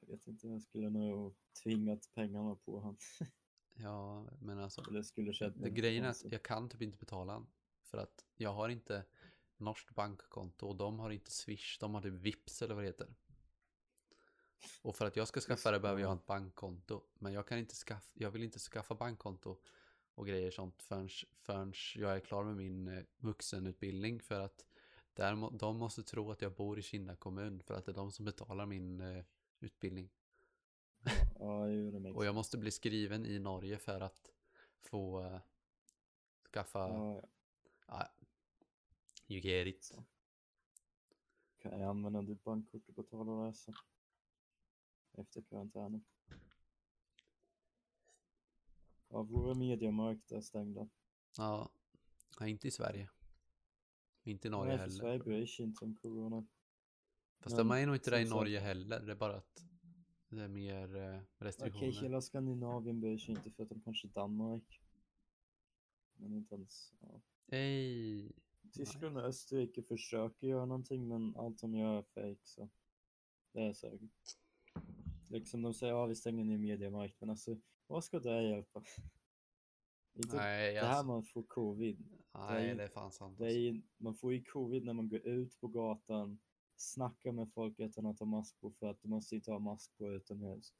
jag vet inte, jag skulle nog tvingat pengarna på han. Ja, men alltså. Eller skulle Det, grejen är att jag kan typ inte betala han. För att jag har inte norskt bankkonto och de har inte Swish, de har typ Vips eller vad det heter. Och för att jag ska skaffa det behöver jag ha ett bankkonto. Men jag kan inte skaffa, jag vill inte skaffa bankkonto och grejer sånt förrän, förrän jag är klar med min eh, vuxenutbildning. För att där, de måste tro att jag bor i Kinda kommun för att det är de som betalar min eh, utbildning. Ja, makes Och jag måste bli skriven i Norge för att få eh, skaffa, Ja, ja. ja, you get it. Kan jag använda ditt bankkort och betala resan? Efter karantänen. Ja, våra mediamarkter är stängda. Ja, nej, inte i Sverige. Inte i Norge Nej, för heller. Sverige bryr sig inte om corona. Fast Men de är nog inte det i Norge heller. Det är bara att det är mer eh, Okej, restriktioner. hela Skandinavien bryr sig inte förutom kanske Danmark. Men inte ens... Ja. Ej. Tyskland och Österrike försöker göra någonting men allt de gör är fake så. Det är säkert. Liksom de säger ja vi stänger ner mediamarkt men alltså vad ska det hjälpa? Inte Nej, det här alltså, man får covid. nej, är- det är fan sant. Det är, ju- man får ju covid när man går ut på gatan, snackar med folk utan att ha mask på för att du måste inte ha mask på utomhus.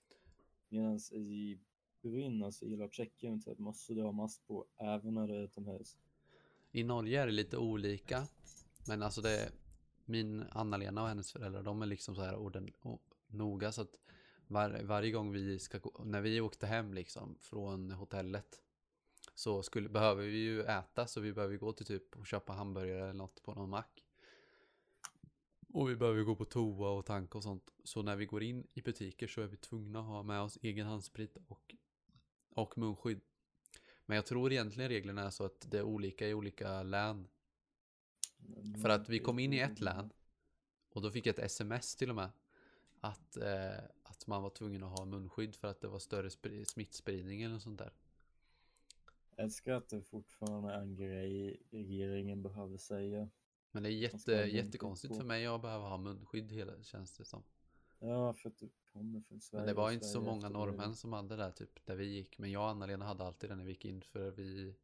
Medan i Brunn, alltså i Tjeckien, så måste du ha mask på även när du är utomhus. I Norge är det lite olika. Men alltså det min Anna-Lena och hennes föräldrar, de är liksom så här orden, o- noga så att var, varje gång vi ska gå, när vi åkte hem liksom från hotellet så skulle, behöver vi ju äta så vi behöver gå till typ och köpa hamburgare eller något på någon mack. Och vi behöver gå på toa och tanka och sånt. Så när vi går in i butiker så är vi tvungna att ha med oss egen handsprit och, och munskydd. Men jag tror egentligen reglerna är så att det är olika i olika län. För att vi kom in i ett län och då fick jag ett sms till och med att, eh, att man var tvungen att ha munskydd för att det var större spri- smittspridning eller något sånt där. Jag älskar att det fortfarande är en grej regeringen behöver säga. Men det är jätte, jättekonstigt för mig att behöva ha munskydd hela känns det som. Ja, för att du kommer från Sverige. Men det var inte så Sverige många efter det. norrmän som hade det där typ där vi gick. Men jag och Anna-Lena hade alltid det när vi gick in för vi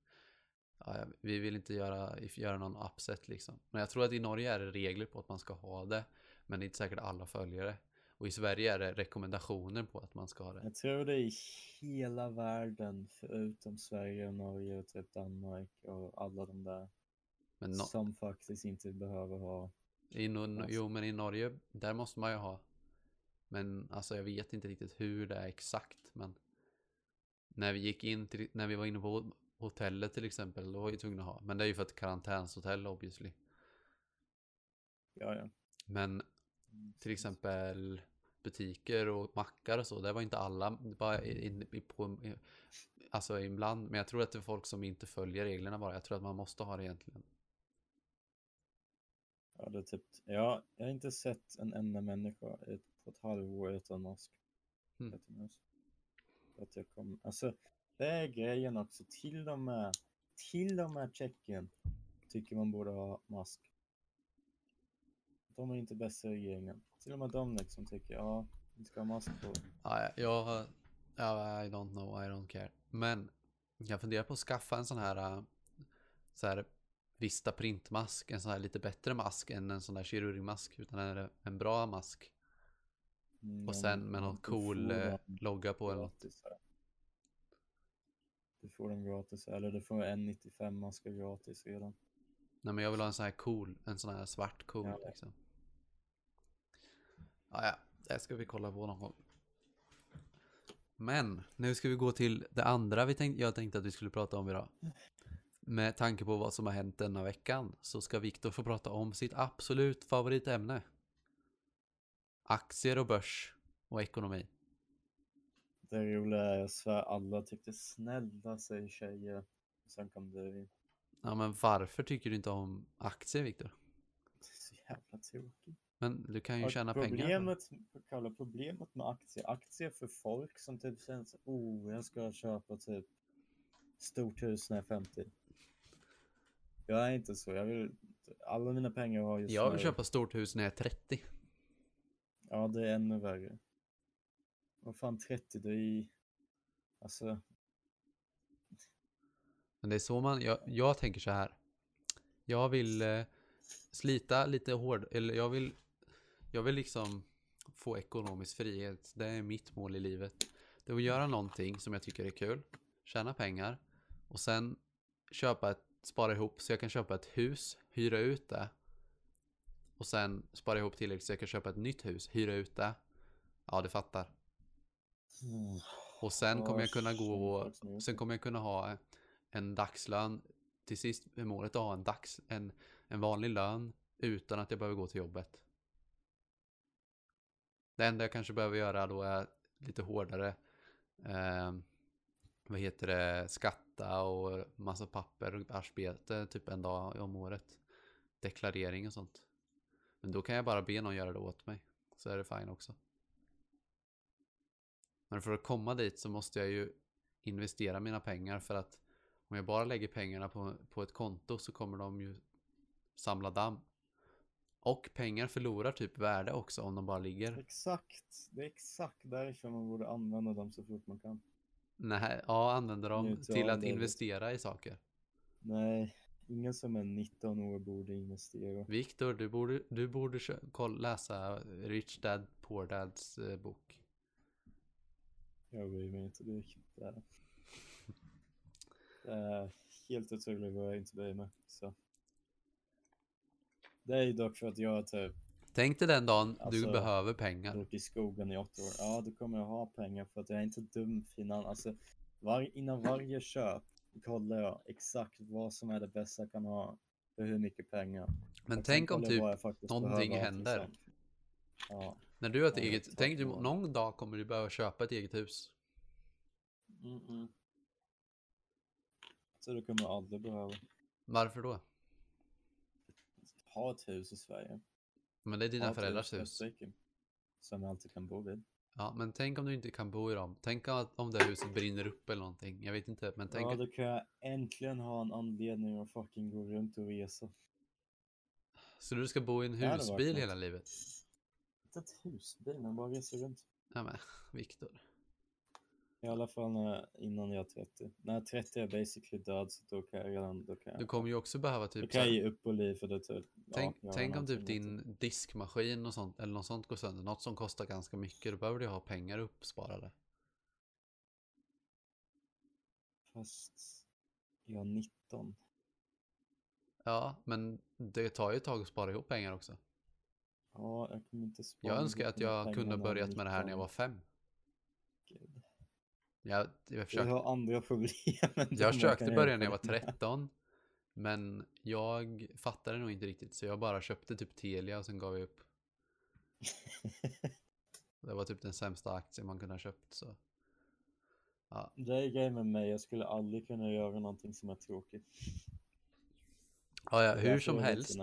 ja, vi vill inte göra, göra någon upset liksom. Men jag tror att i Norge är det regler på att man ska ha det. Men det är inte säkert alla följer det. Och i Sverige är det rekommendationer på att man ska ha det. Jag tror det är i hela världen förutom Sverige och Norge och typ Danmark och alla de där Men no, som faktiskt inte behöver ha. i, no, Alltså. jo men i Norge, där måste man ju ha. Men alltså jag vet inte riktigt hur det är exakt. Men när vi gick in till, när vi var inne på hotellet till exempel, då var vi tvungna att ha. Men det är ju för ett karantänshotell obviously. Ja, ja. Men till exempel butiker och mackar och så, det var inte alla, bara in, in, på, alltså ibland. Men jag tror att det är folk som inte följer reglerna bara. Jag tror att man måste ha det egentligen. Ja, det typ, ja, jag har inte sett en enda människa ett, på ett halvår utan mask. Mm. Att jag kom, alltså, det är grejen också. Till och med, till och med Tjeckien tycker man borde ha mask. De är inte bästa regeringen. Till och med de liksom tycker, ja, vi ska ha mask på. Ja, jag, ja, I don't know, I don't care. Men jag funderar på att skaffa en sån här, äh, så här Vista printmask, en sån här lite bättre mask än en sån där kirurgmask, utan en, en bra mask. Mm, Och sen med någon cool dem logga på eller något. Du får den gratis, eller du får en 95 maskar gratis redan. Nej men jag vill ha en sån här cool, en sån här svart cool Ja. liksom. Ja, ja, det ska vi kolla på någon gång. Men nu ska vi gå till det andra vi tänkte, jag tänkte att vi skulle prata om idag. Med tanke på vad som har hänt denna veckan så ska Viktor få prata om sitt absolut favoritämne. Aktier och börs och ekonomi. Det roliga är, svär alla tyckte snälla säger tjejer. Sen kom du in. Ja men varför tycker du inte om aktier Viktor? Det är så jävla tråkigt. Men du kan ju Och tjäna pengar. på det. problemet, problemet med aktier, aktier för folk som typ känner så, oh, jag ska köpa typ stort hus när jag är 50. Jag är inte så, jag vill, alla mina pengar har just Jag vill nu- köpa stort hus när jag är 30. Ja, det är ännu värre. Vad fan 30, det är i... Alltså, Men det är så man, jag, jag tänker så här. Jag vill eh, slita lite hård, eller jag vill, jag vill liksom få ekonomisk frihet. Det är mitt mål i livet. Det är att göra någonting som jag tycker är kul, tjäna pengar och sen köpa ett, spara ihop så jag kan köpa ett hus, hyra ut det och sen spara ihop tillräckligt så jag kan köpa ett nytt hus, hyra ut det. Ja, du fattar. Och sen kommer jag kunna gå gjort sen kommer jag kunna ha en dagslön. Till sist är målet att ha en, dags, en, en vanlig lön utan att jag behöver gå till jobbet. Det enda jag kanske behöver göra då är lite hårdare eh, vad heter det, skatta och massa papper och arbete typ en dag om året. Deklarering och sånt. Men då kan jag bara be någon göra det åt mig. Så är det fine också. Men för att komma dit så måste jag ju investera mina pengar för att om jag bara lägger pengarna på, på ett konto så kommer de ju samla damm. Och pengar förlorar typ värde också om de bara ligger. Exakt, det är exakt därför man borde använda dem så fort man kan. Nej, ja, använder dem Njuta till att det. investera i saker. Nej, ingen som är 19 år borde investera. Viktor, du borde, du borde läsa Rich Dad Poor Dads eh, bok. Jag bryr mig inte, det är det är. Det är helt otroligt vad jag inte bryr mig. Så. Det är ju dock för att jag typ Tänk dig den dagen du Alltså, behöver pengar. bott i skogen i åtta år. Ja, då kommer jag ha pengar för att jag är inte dum finan. Alltså, var, innan varje köp kollar jag exakt vad som är det bästa jag kan ha för hur mycket pengar. Men sen tänk om jag typ jag någonting händer. Ja. När du har ett Ja, eget, jag tänk du någon dag kommer du behöva köpa ett eget hus. Mm -mm. Så det kommer jag aldrig behöva Varför då? Ha ett hus i Sverige. Men det är dina ha föräldrars hus. Som jag alltid kan bo vid. Ja, men tänk om du inte kan bo i dem. Tänk att om det huset brinner upp eller någonting. Jag vet inte, men tänk. Ja, då kan jag äntligen ha en anledning att fucking gå runt och resa. Så du ska bo i en husbil hela livet? Inte ett husbil, men bara resa runt. Ja men, Viktor. I alla fall när, innan jag är 30. När jag är 30 är jag basically död, så då kan jag redan, då kan jag, Du kommer ju också behöva då typ kan jag ge upp och liv för det typ. Tänk, ja, tänk om typ din diskmaskin och sånt, eller något sånt går sönder. Något som kostar ganska mycket. Då behöver du ha pengar uppsparade. Fast jag är 19. Ja, men det tar ju ett tag att spara ihop pengar också. Ja, jag kommer inte spara Jag önskar att jag kunde börjat med det här när jag 19. var fem. Jag, jag, Jag försökte, har andra problem. jag försökte börja när jag var dig. 13. Men jag fattade nog inte riktigt så jag bara köpte typ Telia och sen gav jag upp. Det var typ den sämsta aktien man kunde ha köpt så. Ja, Det är grejen med mig, jag skulle aldrig kunna göra någonting som är tråkigt. ja, ja hur som jag helst.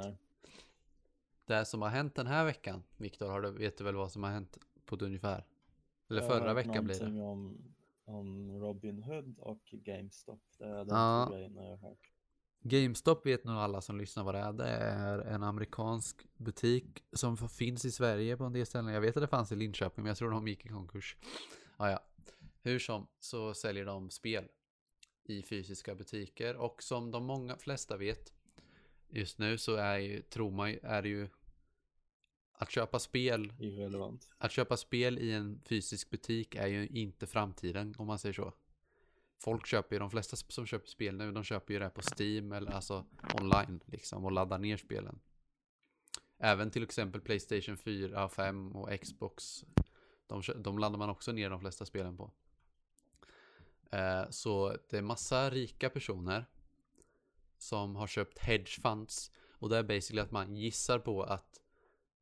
Det som har hänt den här veckan, Viktor, vet du väl vad som har hänt på ett ungefär? Eller Jag förra veckan blir det. Om, om Robin Hood och GameStop. Det är de Ja. två grejerna jag har hört. GameStop vet nog alla som lyssnar vad det är. Det är en amerikansk butik som finns i Sverige på en del ställen. Jag vet att det fanns i Linköping men jag tror de gick i konkurs. Ah, ja. Hur som så säljer de spel i fysiska butiker och som de många flesta vet just nu så är ju, tror man är det ju att köpa spel Irrelevant. att köpa spel i en fysisk butik är ju inte framtiden om man säger så. Folk köper ju, de flesta som köper spel nu, de köper ju det på Steam eller alltså online liksom och laddar ner spelen. Även till exempel Playstation 4, 5 och Xbox. De, de laddar man också ner de flesta spelen på. Eh, så det är massa rika personer som har köpt hedge funds och det är basically att man gissar på att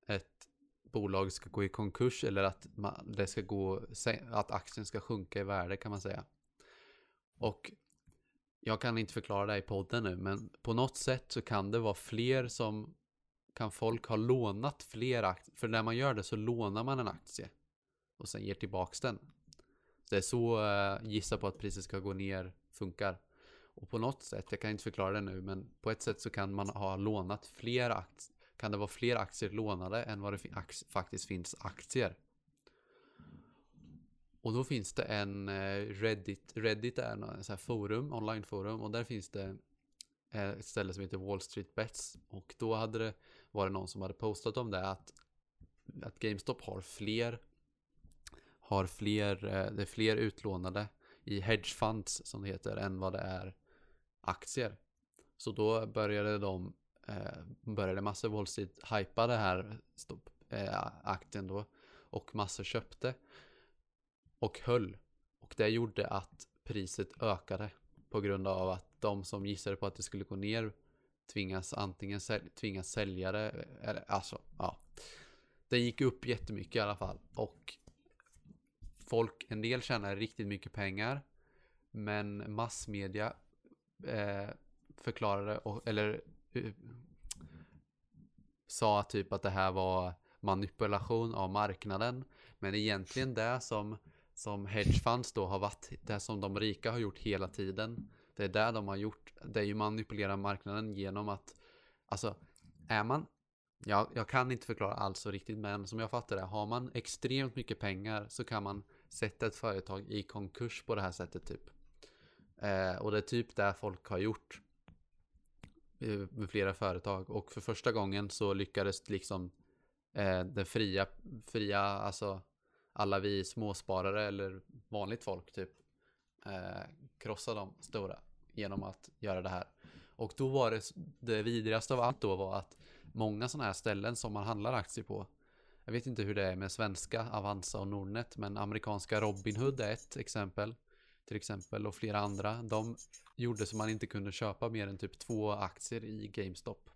ett bolag ska gå i konkurs eller att man, det ska gå, att aktien ska sjunka i värde kan man säga. Och jag kan inte förklara det i podden nu, men på något sätt så kan det vara fler som kan folk ha lånat fler aktier. För när man gör det så lånar man en aktie och sen ger tillbaks den. Det är så uh, gissa på att priset ska gå ner funkar. Och på något sätt, jag kan inte förklara det nu, men på ett sätt så kan man ha lånat fler aktier. Kan det vara fler aktier lånade än vad det ax- faktiskt finns aktier. Och då finns det en eh, Reddit, Reddit är en här forum, onlineforum och där finns det eh, ett ställe som heter Wall Street Bets och då hade det varit någon som hade postat om det att, att GameStop har fler har fler, eh, det är fler utlånade i hedgefunds som det heter än vad det är aktier. Så då började de eh, började massor Wall Street hypa det här stopp, eh, aktien då och massor köpte och höll. Och det gjorde att priset ökade på grund av att de som gissade på att det skulle gå ner tvingas antingen sälj, tvingas sälja det, eh, eller alltså, ja. Det gick upp jättemycket i alla fall och folk, en del tjänar riktigt mycket pengar men massmedia eh, förklarade, och, eller Eh, sa typ att det här var manipulation av marknaden. Men egentligen det som, som hedgefunds då har varit, det som de rika har gjort hela tiden. Det är det de har gjort. Det är ju manipulera marknaden genom att, alltså, är man, ja, jag kan inte förklara allt så riktigt, men som jag fattar det, har man extremt mycket pengar så kan man sätta ett företag i konkurs på det här sättet typ. Eh, och det är typ det folk har gjort med flera företag och för första gången så lyckades liksom eh, den fria, fria, alltså alla vi småsparare eller vanligt folk typ eh, krossa de stora genom att göra det här. Och då var det, det vidrigaste av allt då var att många sådana här ställen som man handlar aktier på jag vet inte hur det är med svenska Avanza och Nordnet men amerikanska Robinhood är ett exempel till exempel och flera andra de gjorde så man inte kunde köpa mer än typ två aktier i GameStop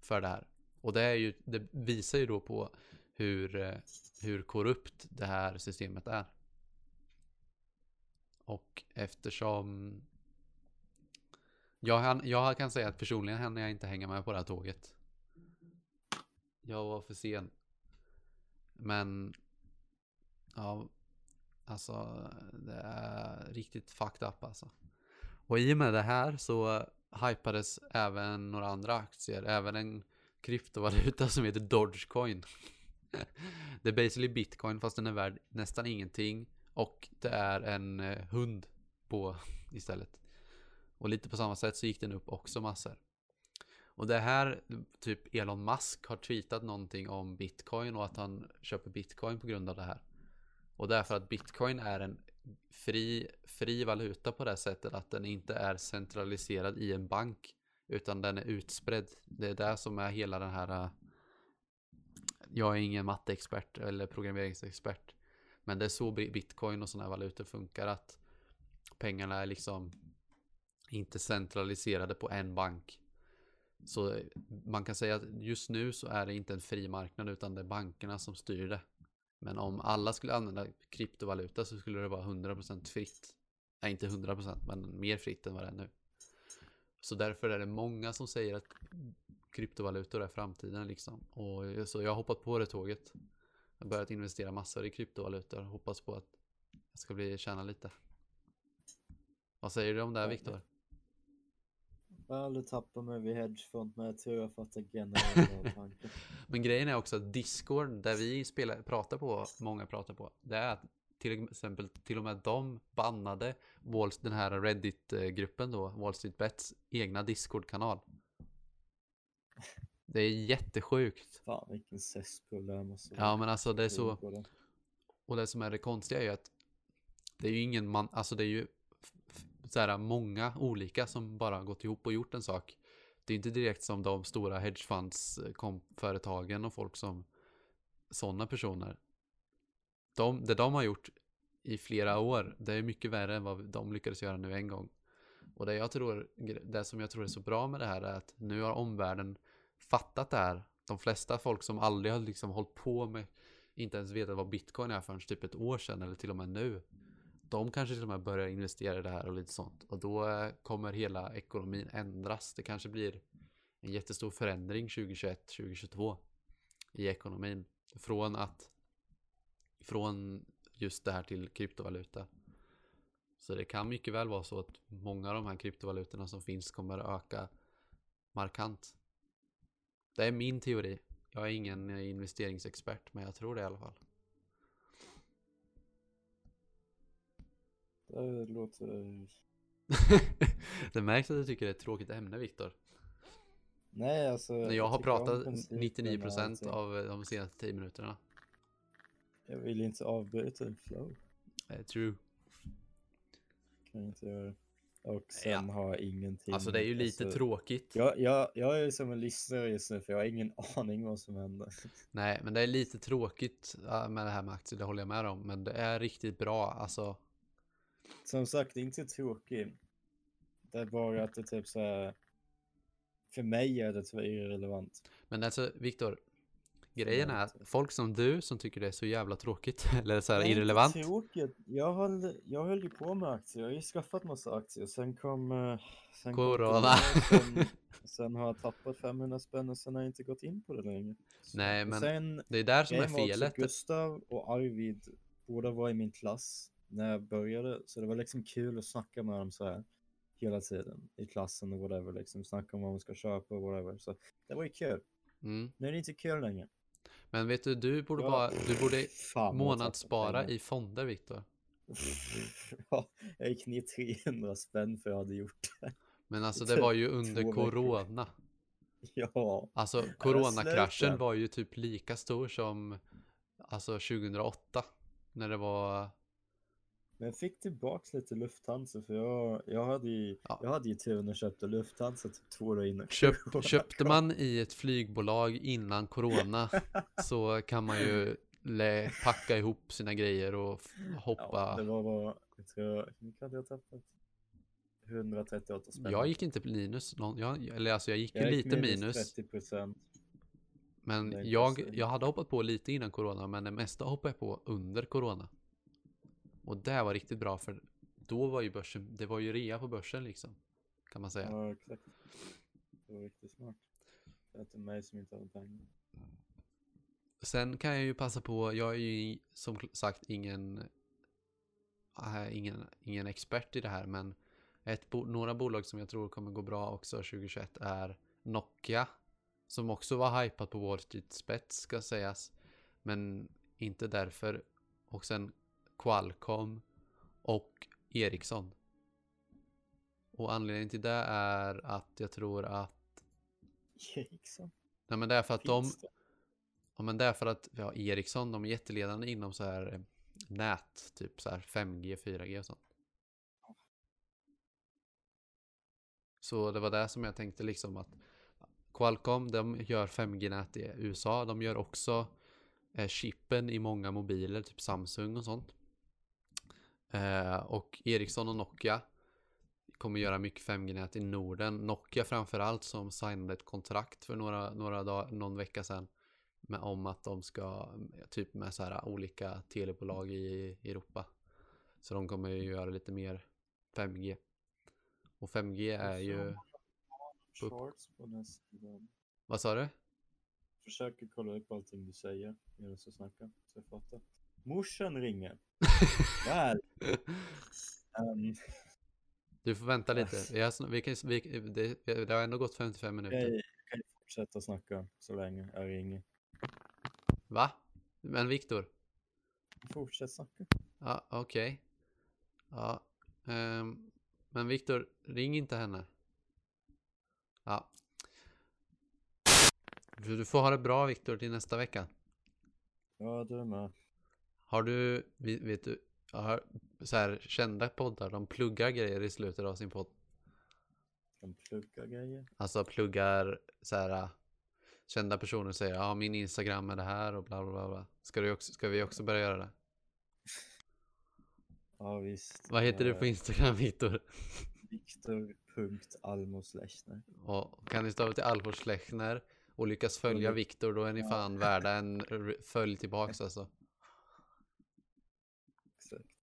för det här. Och det, är ju, det visar ju då på hur, eh, hur korrupt det här systemet är. Och eftersom jag, jag kan säga att personligen hann jag inte hänga med på det här tåget. Jag var för sen. Men ja, alltså det är riktigt fucked up alltså. Och i och med det här så hypades även några andra aktier, även en kryptovaluta som heter Dogecoin. det är basically bitcoin fast den är värd nästan ingenting och det är en eh, hund på istället. Och lite på samma sätt så gick den upp också massor. Och det här, typ Elon Musk har tweetat någonting om bitcoin och att han köper bitcoin på grund av det här. Och därför att bitcoin är en fri, fri valuta på det sättet att den inte är centraliserad i en bank utan den är utspridd. Det är det som är hela den här. Äh, jag är ingen matteexpert eller programmeringsexpert. Men det är så bitcoin och sådana här valutor funkar att pengarna är liksom inte centraliserade på en bank. Så man kan säga att just nu så är det inte en fri marknad utan det är bankerna som styr det. Men om alla skulle använda kryptovaluta så skulle det vara 100% fritt. Nej, inte 100% men mer fritt än vad det är nu. Så därför är det många som säger att kryptovalutor är framtiden liksom. Och så jag har hoppat på det tåget. Jag har börjat investera massor i kryptovalutor hoppas på att jag ska bli tjäna lite. Vad säger du om det här Viktor? Har aldrig tappat mig vid hedgefond men jag tror jag fattar generella tanken. Men grejen är också att Discord, där vi spelar, pratar på, många pratar på, det är att till exempel till och med de bannade Wall, den här Reddit-gruppen då, Wall Street Bets egna Discord-kanal. Det är jättesjukt. Fan vilken cesspool måste Ja men alltså det är så, och det som är det konstiga är ju att det är ju ingen man, alltså det är ju så här många olika som bara gått ihop och gjort en sak. Det är inte direkt som de stora hedgefunds-företagen eh, och folk som sådana personer. De, det de har gjort i flera år, det är mycket värre än vad de lyckades göra nu en gång. Och det jag tror, det som jag tror är så bra med det här är att nu har omvärlden fattat det här. De flesta folk som aldrig har liksom hållit på med, inte ens vetat vad bitcoin är förrän typ ett år sedan eller till och med nu. De kanske till och med börjar investera i det här och lite sånt. Och då eh, kommer hela ekonomin ändras. Det kanske blir en jättestor förändring 2021-2022 i ekonomin. Från att från just det här till kryptovaluta. Så det kan mycket väl vara så att många av de här kryptovalutorna som finns kommer att öka markant. Det är min teori. Jag är ingen eh, investeringsexpert, men jag tror det i alla fall. Det låter... det märks att du tycker det är ett tråkigt ämne, Viktor. Nej alltså. När jag har tycker om pratat principen och 99% allting. av eh, de senaste 10 minuterna. Jag vill inte avbryta en flow. Eh, true. Kan jag inte göra. Och sen Ja. har jag ingenting. Alltså det är ju lite alltså, tråkigt. Jag, jag, jag är som en lyssnare just nu för jag har ingen aning vad som händer. Nej, men det är lite tråkigt ja, med det här med aktier, det håller jag med om. Men det är riktigt bra, alltså. Som sagt, det är inte tråkigt. Det är bara att det typ så här. För mig är det tyvärr irrelevant. Men alltså, Viktor. Grejen är att folk som du som tycker det är så jävla tråkigt, eller så här Det är irrelevant. Tråkigt. Jag höll, jag höll ju på med aktier. Jag har ju skaffat massa aktier. Sen kom... eh, Sen kom Corona. Sen, sen har jag tappat 500 spänn och sen har jag inte gått in på det längre. Nej, men Sen, Det är där som är felet. Gustav och Arvid, båda var i min klass när jag började. Så det var liksom kul att snacka med dem så här hela tiden i klassen och whatever. Liksom snacka om vad man ska köpa och whatever. Så det var ju kul. Mm. Nu är det inte kul längre. Men vet du, du borde, Ja. bara, du borde Fan, månadsspara i fonder, Viktor. Ja, jag gick ner 300 spänn för jag hade gjort det. Men alltså det var ju under corona. Ja, Alltså coronakraschen var ju typ lika stor som alltså 2008. När det var, men fick tillbaks lite Lufthansa för jag, jag, hade ju, Ja. jag hade ju turen och köpte Lufthansa typ två dagar innan. köp, köpte man i ett flygbolag innan corona så kan man ju lä- packa ihop sina grejer och f- Ja, hoppa. det var bara, jag tror, hur mycket hade jag tappat? 138 spänn. Jag gick inte minus, någon, jag, eller alltså jag gick ju Jag gick lite minus. 30 procent. Men jag, jag hade hoppat på lite innan corona, men det mesta hoppade jag på under corona. Och det var riktigt bra för då var ju börsen, det var ju rea på börsen liksom. Kan man säga. Ja, exakt. Det var riktigt smart. Det är inte mig som inte hade pengar. Sen kan jag ju passa på, jag är ju som sagt ingen, äh, ingen, ingen expert i det här, men ett några bolag som jag tror kommer gå bra också 2021 är Nokia. Som också var hypat på Wall Street spets ska sägas. Men inte därför. Och sen Qualcomm och Ericsson. Och anledningen till det är att jag tror att Ericsson? Nej men det är för att de Finns det? Ja men det är för att ja, Ericsson, de är jätteledande inom så här eh, nät, typ så här 5G, 4G och sånt. Så det var det som jag tänkte liksom att Qualcomm, de gör 5G-nät i USA, de gör också eh, chippen i många mobiler, typ Samsung och sånt. Eh, och Ericsson och Nokia kommer göra mycket 5G-nät i Norden. Nokia framförallt som signade ett kontrakt för några, några dagar, någon vecka sedan med, om att de ska typ med så här olika telebolag i Europa. Så de kommer ju göra lite mer 5G. Och 5G är ju... Vad sa du? Försöker kolla upp allting du säger medan du snackar. Så jag fattar. Morsan ringer. Där! um, Du får vänta lite. Sn- vi kan, vi, det, det har ändå gått 55 minuter. jag kan fortsätta snacka så länge jag ringer. Va? Men Viktor? Fortsätt snacka. Ja, okej. Ja. ehm, men Viktor, ring inte henne. Ja. Du, du får ha det bra Viktor till nästa vecka. Ja, du med. Har du, vet du, har så här kända poddar, de pluggar grejer i slutet av sin podd. De pluggar grejer. Alltså pluggar så här kända personer säger ja min Instagram är det här och bla bla bla. bla. Ska, du också, ska vi också börja göra det? Ja, visst. Vad heter du på Eh, Instagram Viktor? Viktor.almoslechner. Kan ni stava till Alfons Lechner och lyckas följa Mm. Viktor då är ni fan värda en följ tillbaks alltså. Exakt.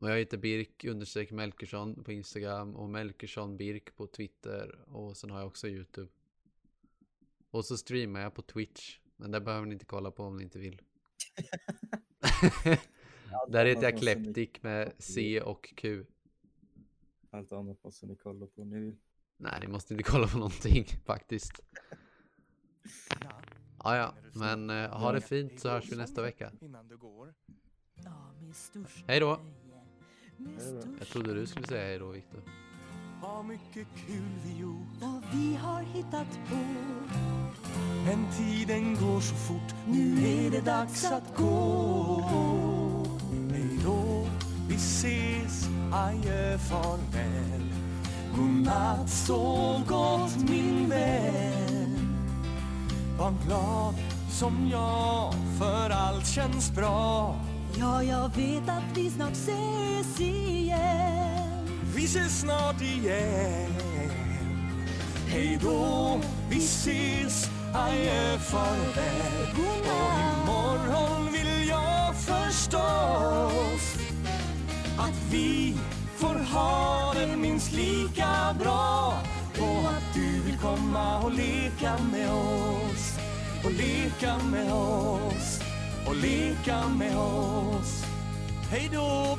Och jag heter Birk understreck Melkersson på Instagram och Melkersson Birk på Twitter och sen har jag också YouTube. Och så streamar jag på Twitch. Men det behöver ni inte kolla på om ni inte vill. Där heter jag Kleptik med C och Q. Allt annat måste ni kolla på om ni vill. Nej, ni måste inte kolla på någonting faktiskt. Ja, Ja, men eh, ha det fint så hörs vi nästa vecka. Innan du går. Ja, med största Hej då. Jag trodde du skulle säga hej då Viktor. Har mycket kul vi gjort. Vad vi har hittat på Men tiden går så fort. Nu är det dags att gå. Hej då, vi ses. Adjö, farväl. Godnatt, sov gott min vän. Var glad som jag, för allt känns bra. Ja, jag vet att vi snart ses igen Vi ses snart igen. Hej då, vi ses. Adjö, eh, farväl. Och imorgon vill jag förstås att vi får ha det minst lika bra och att du vill komma och leka med oss och leka med oss och leka med oss. Hej då,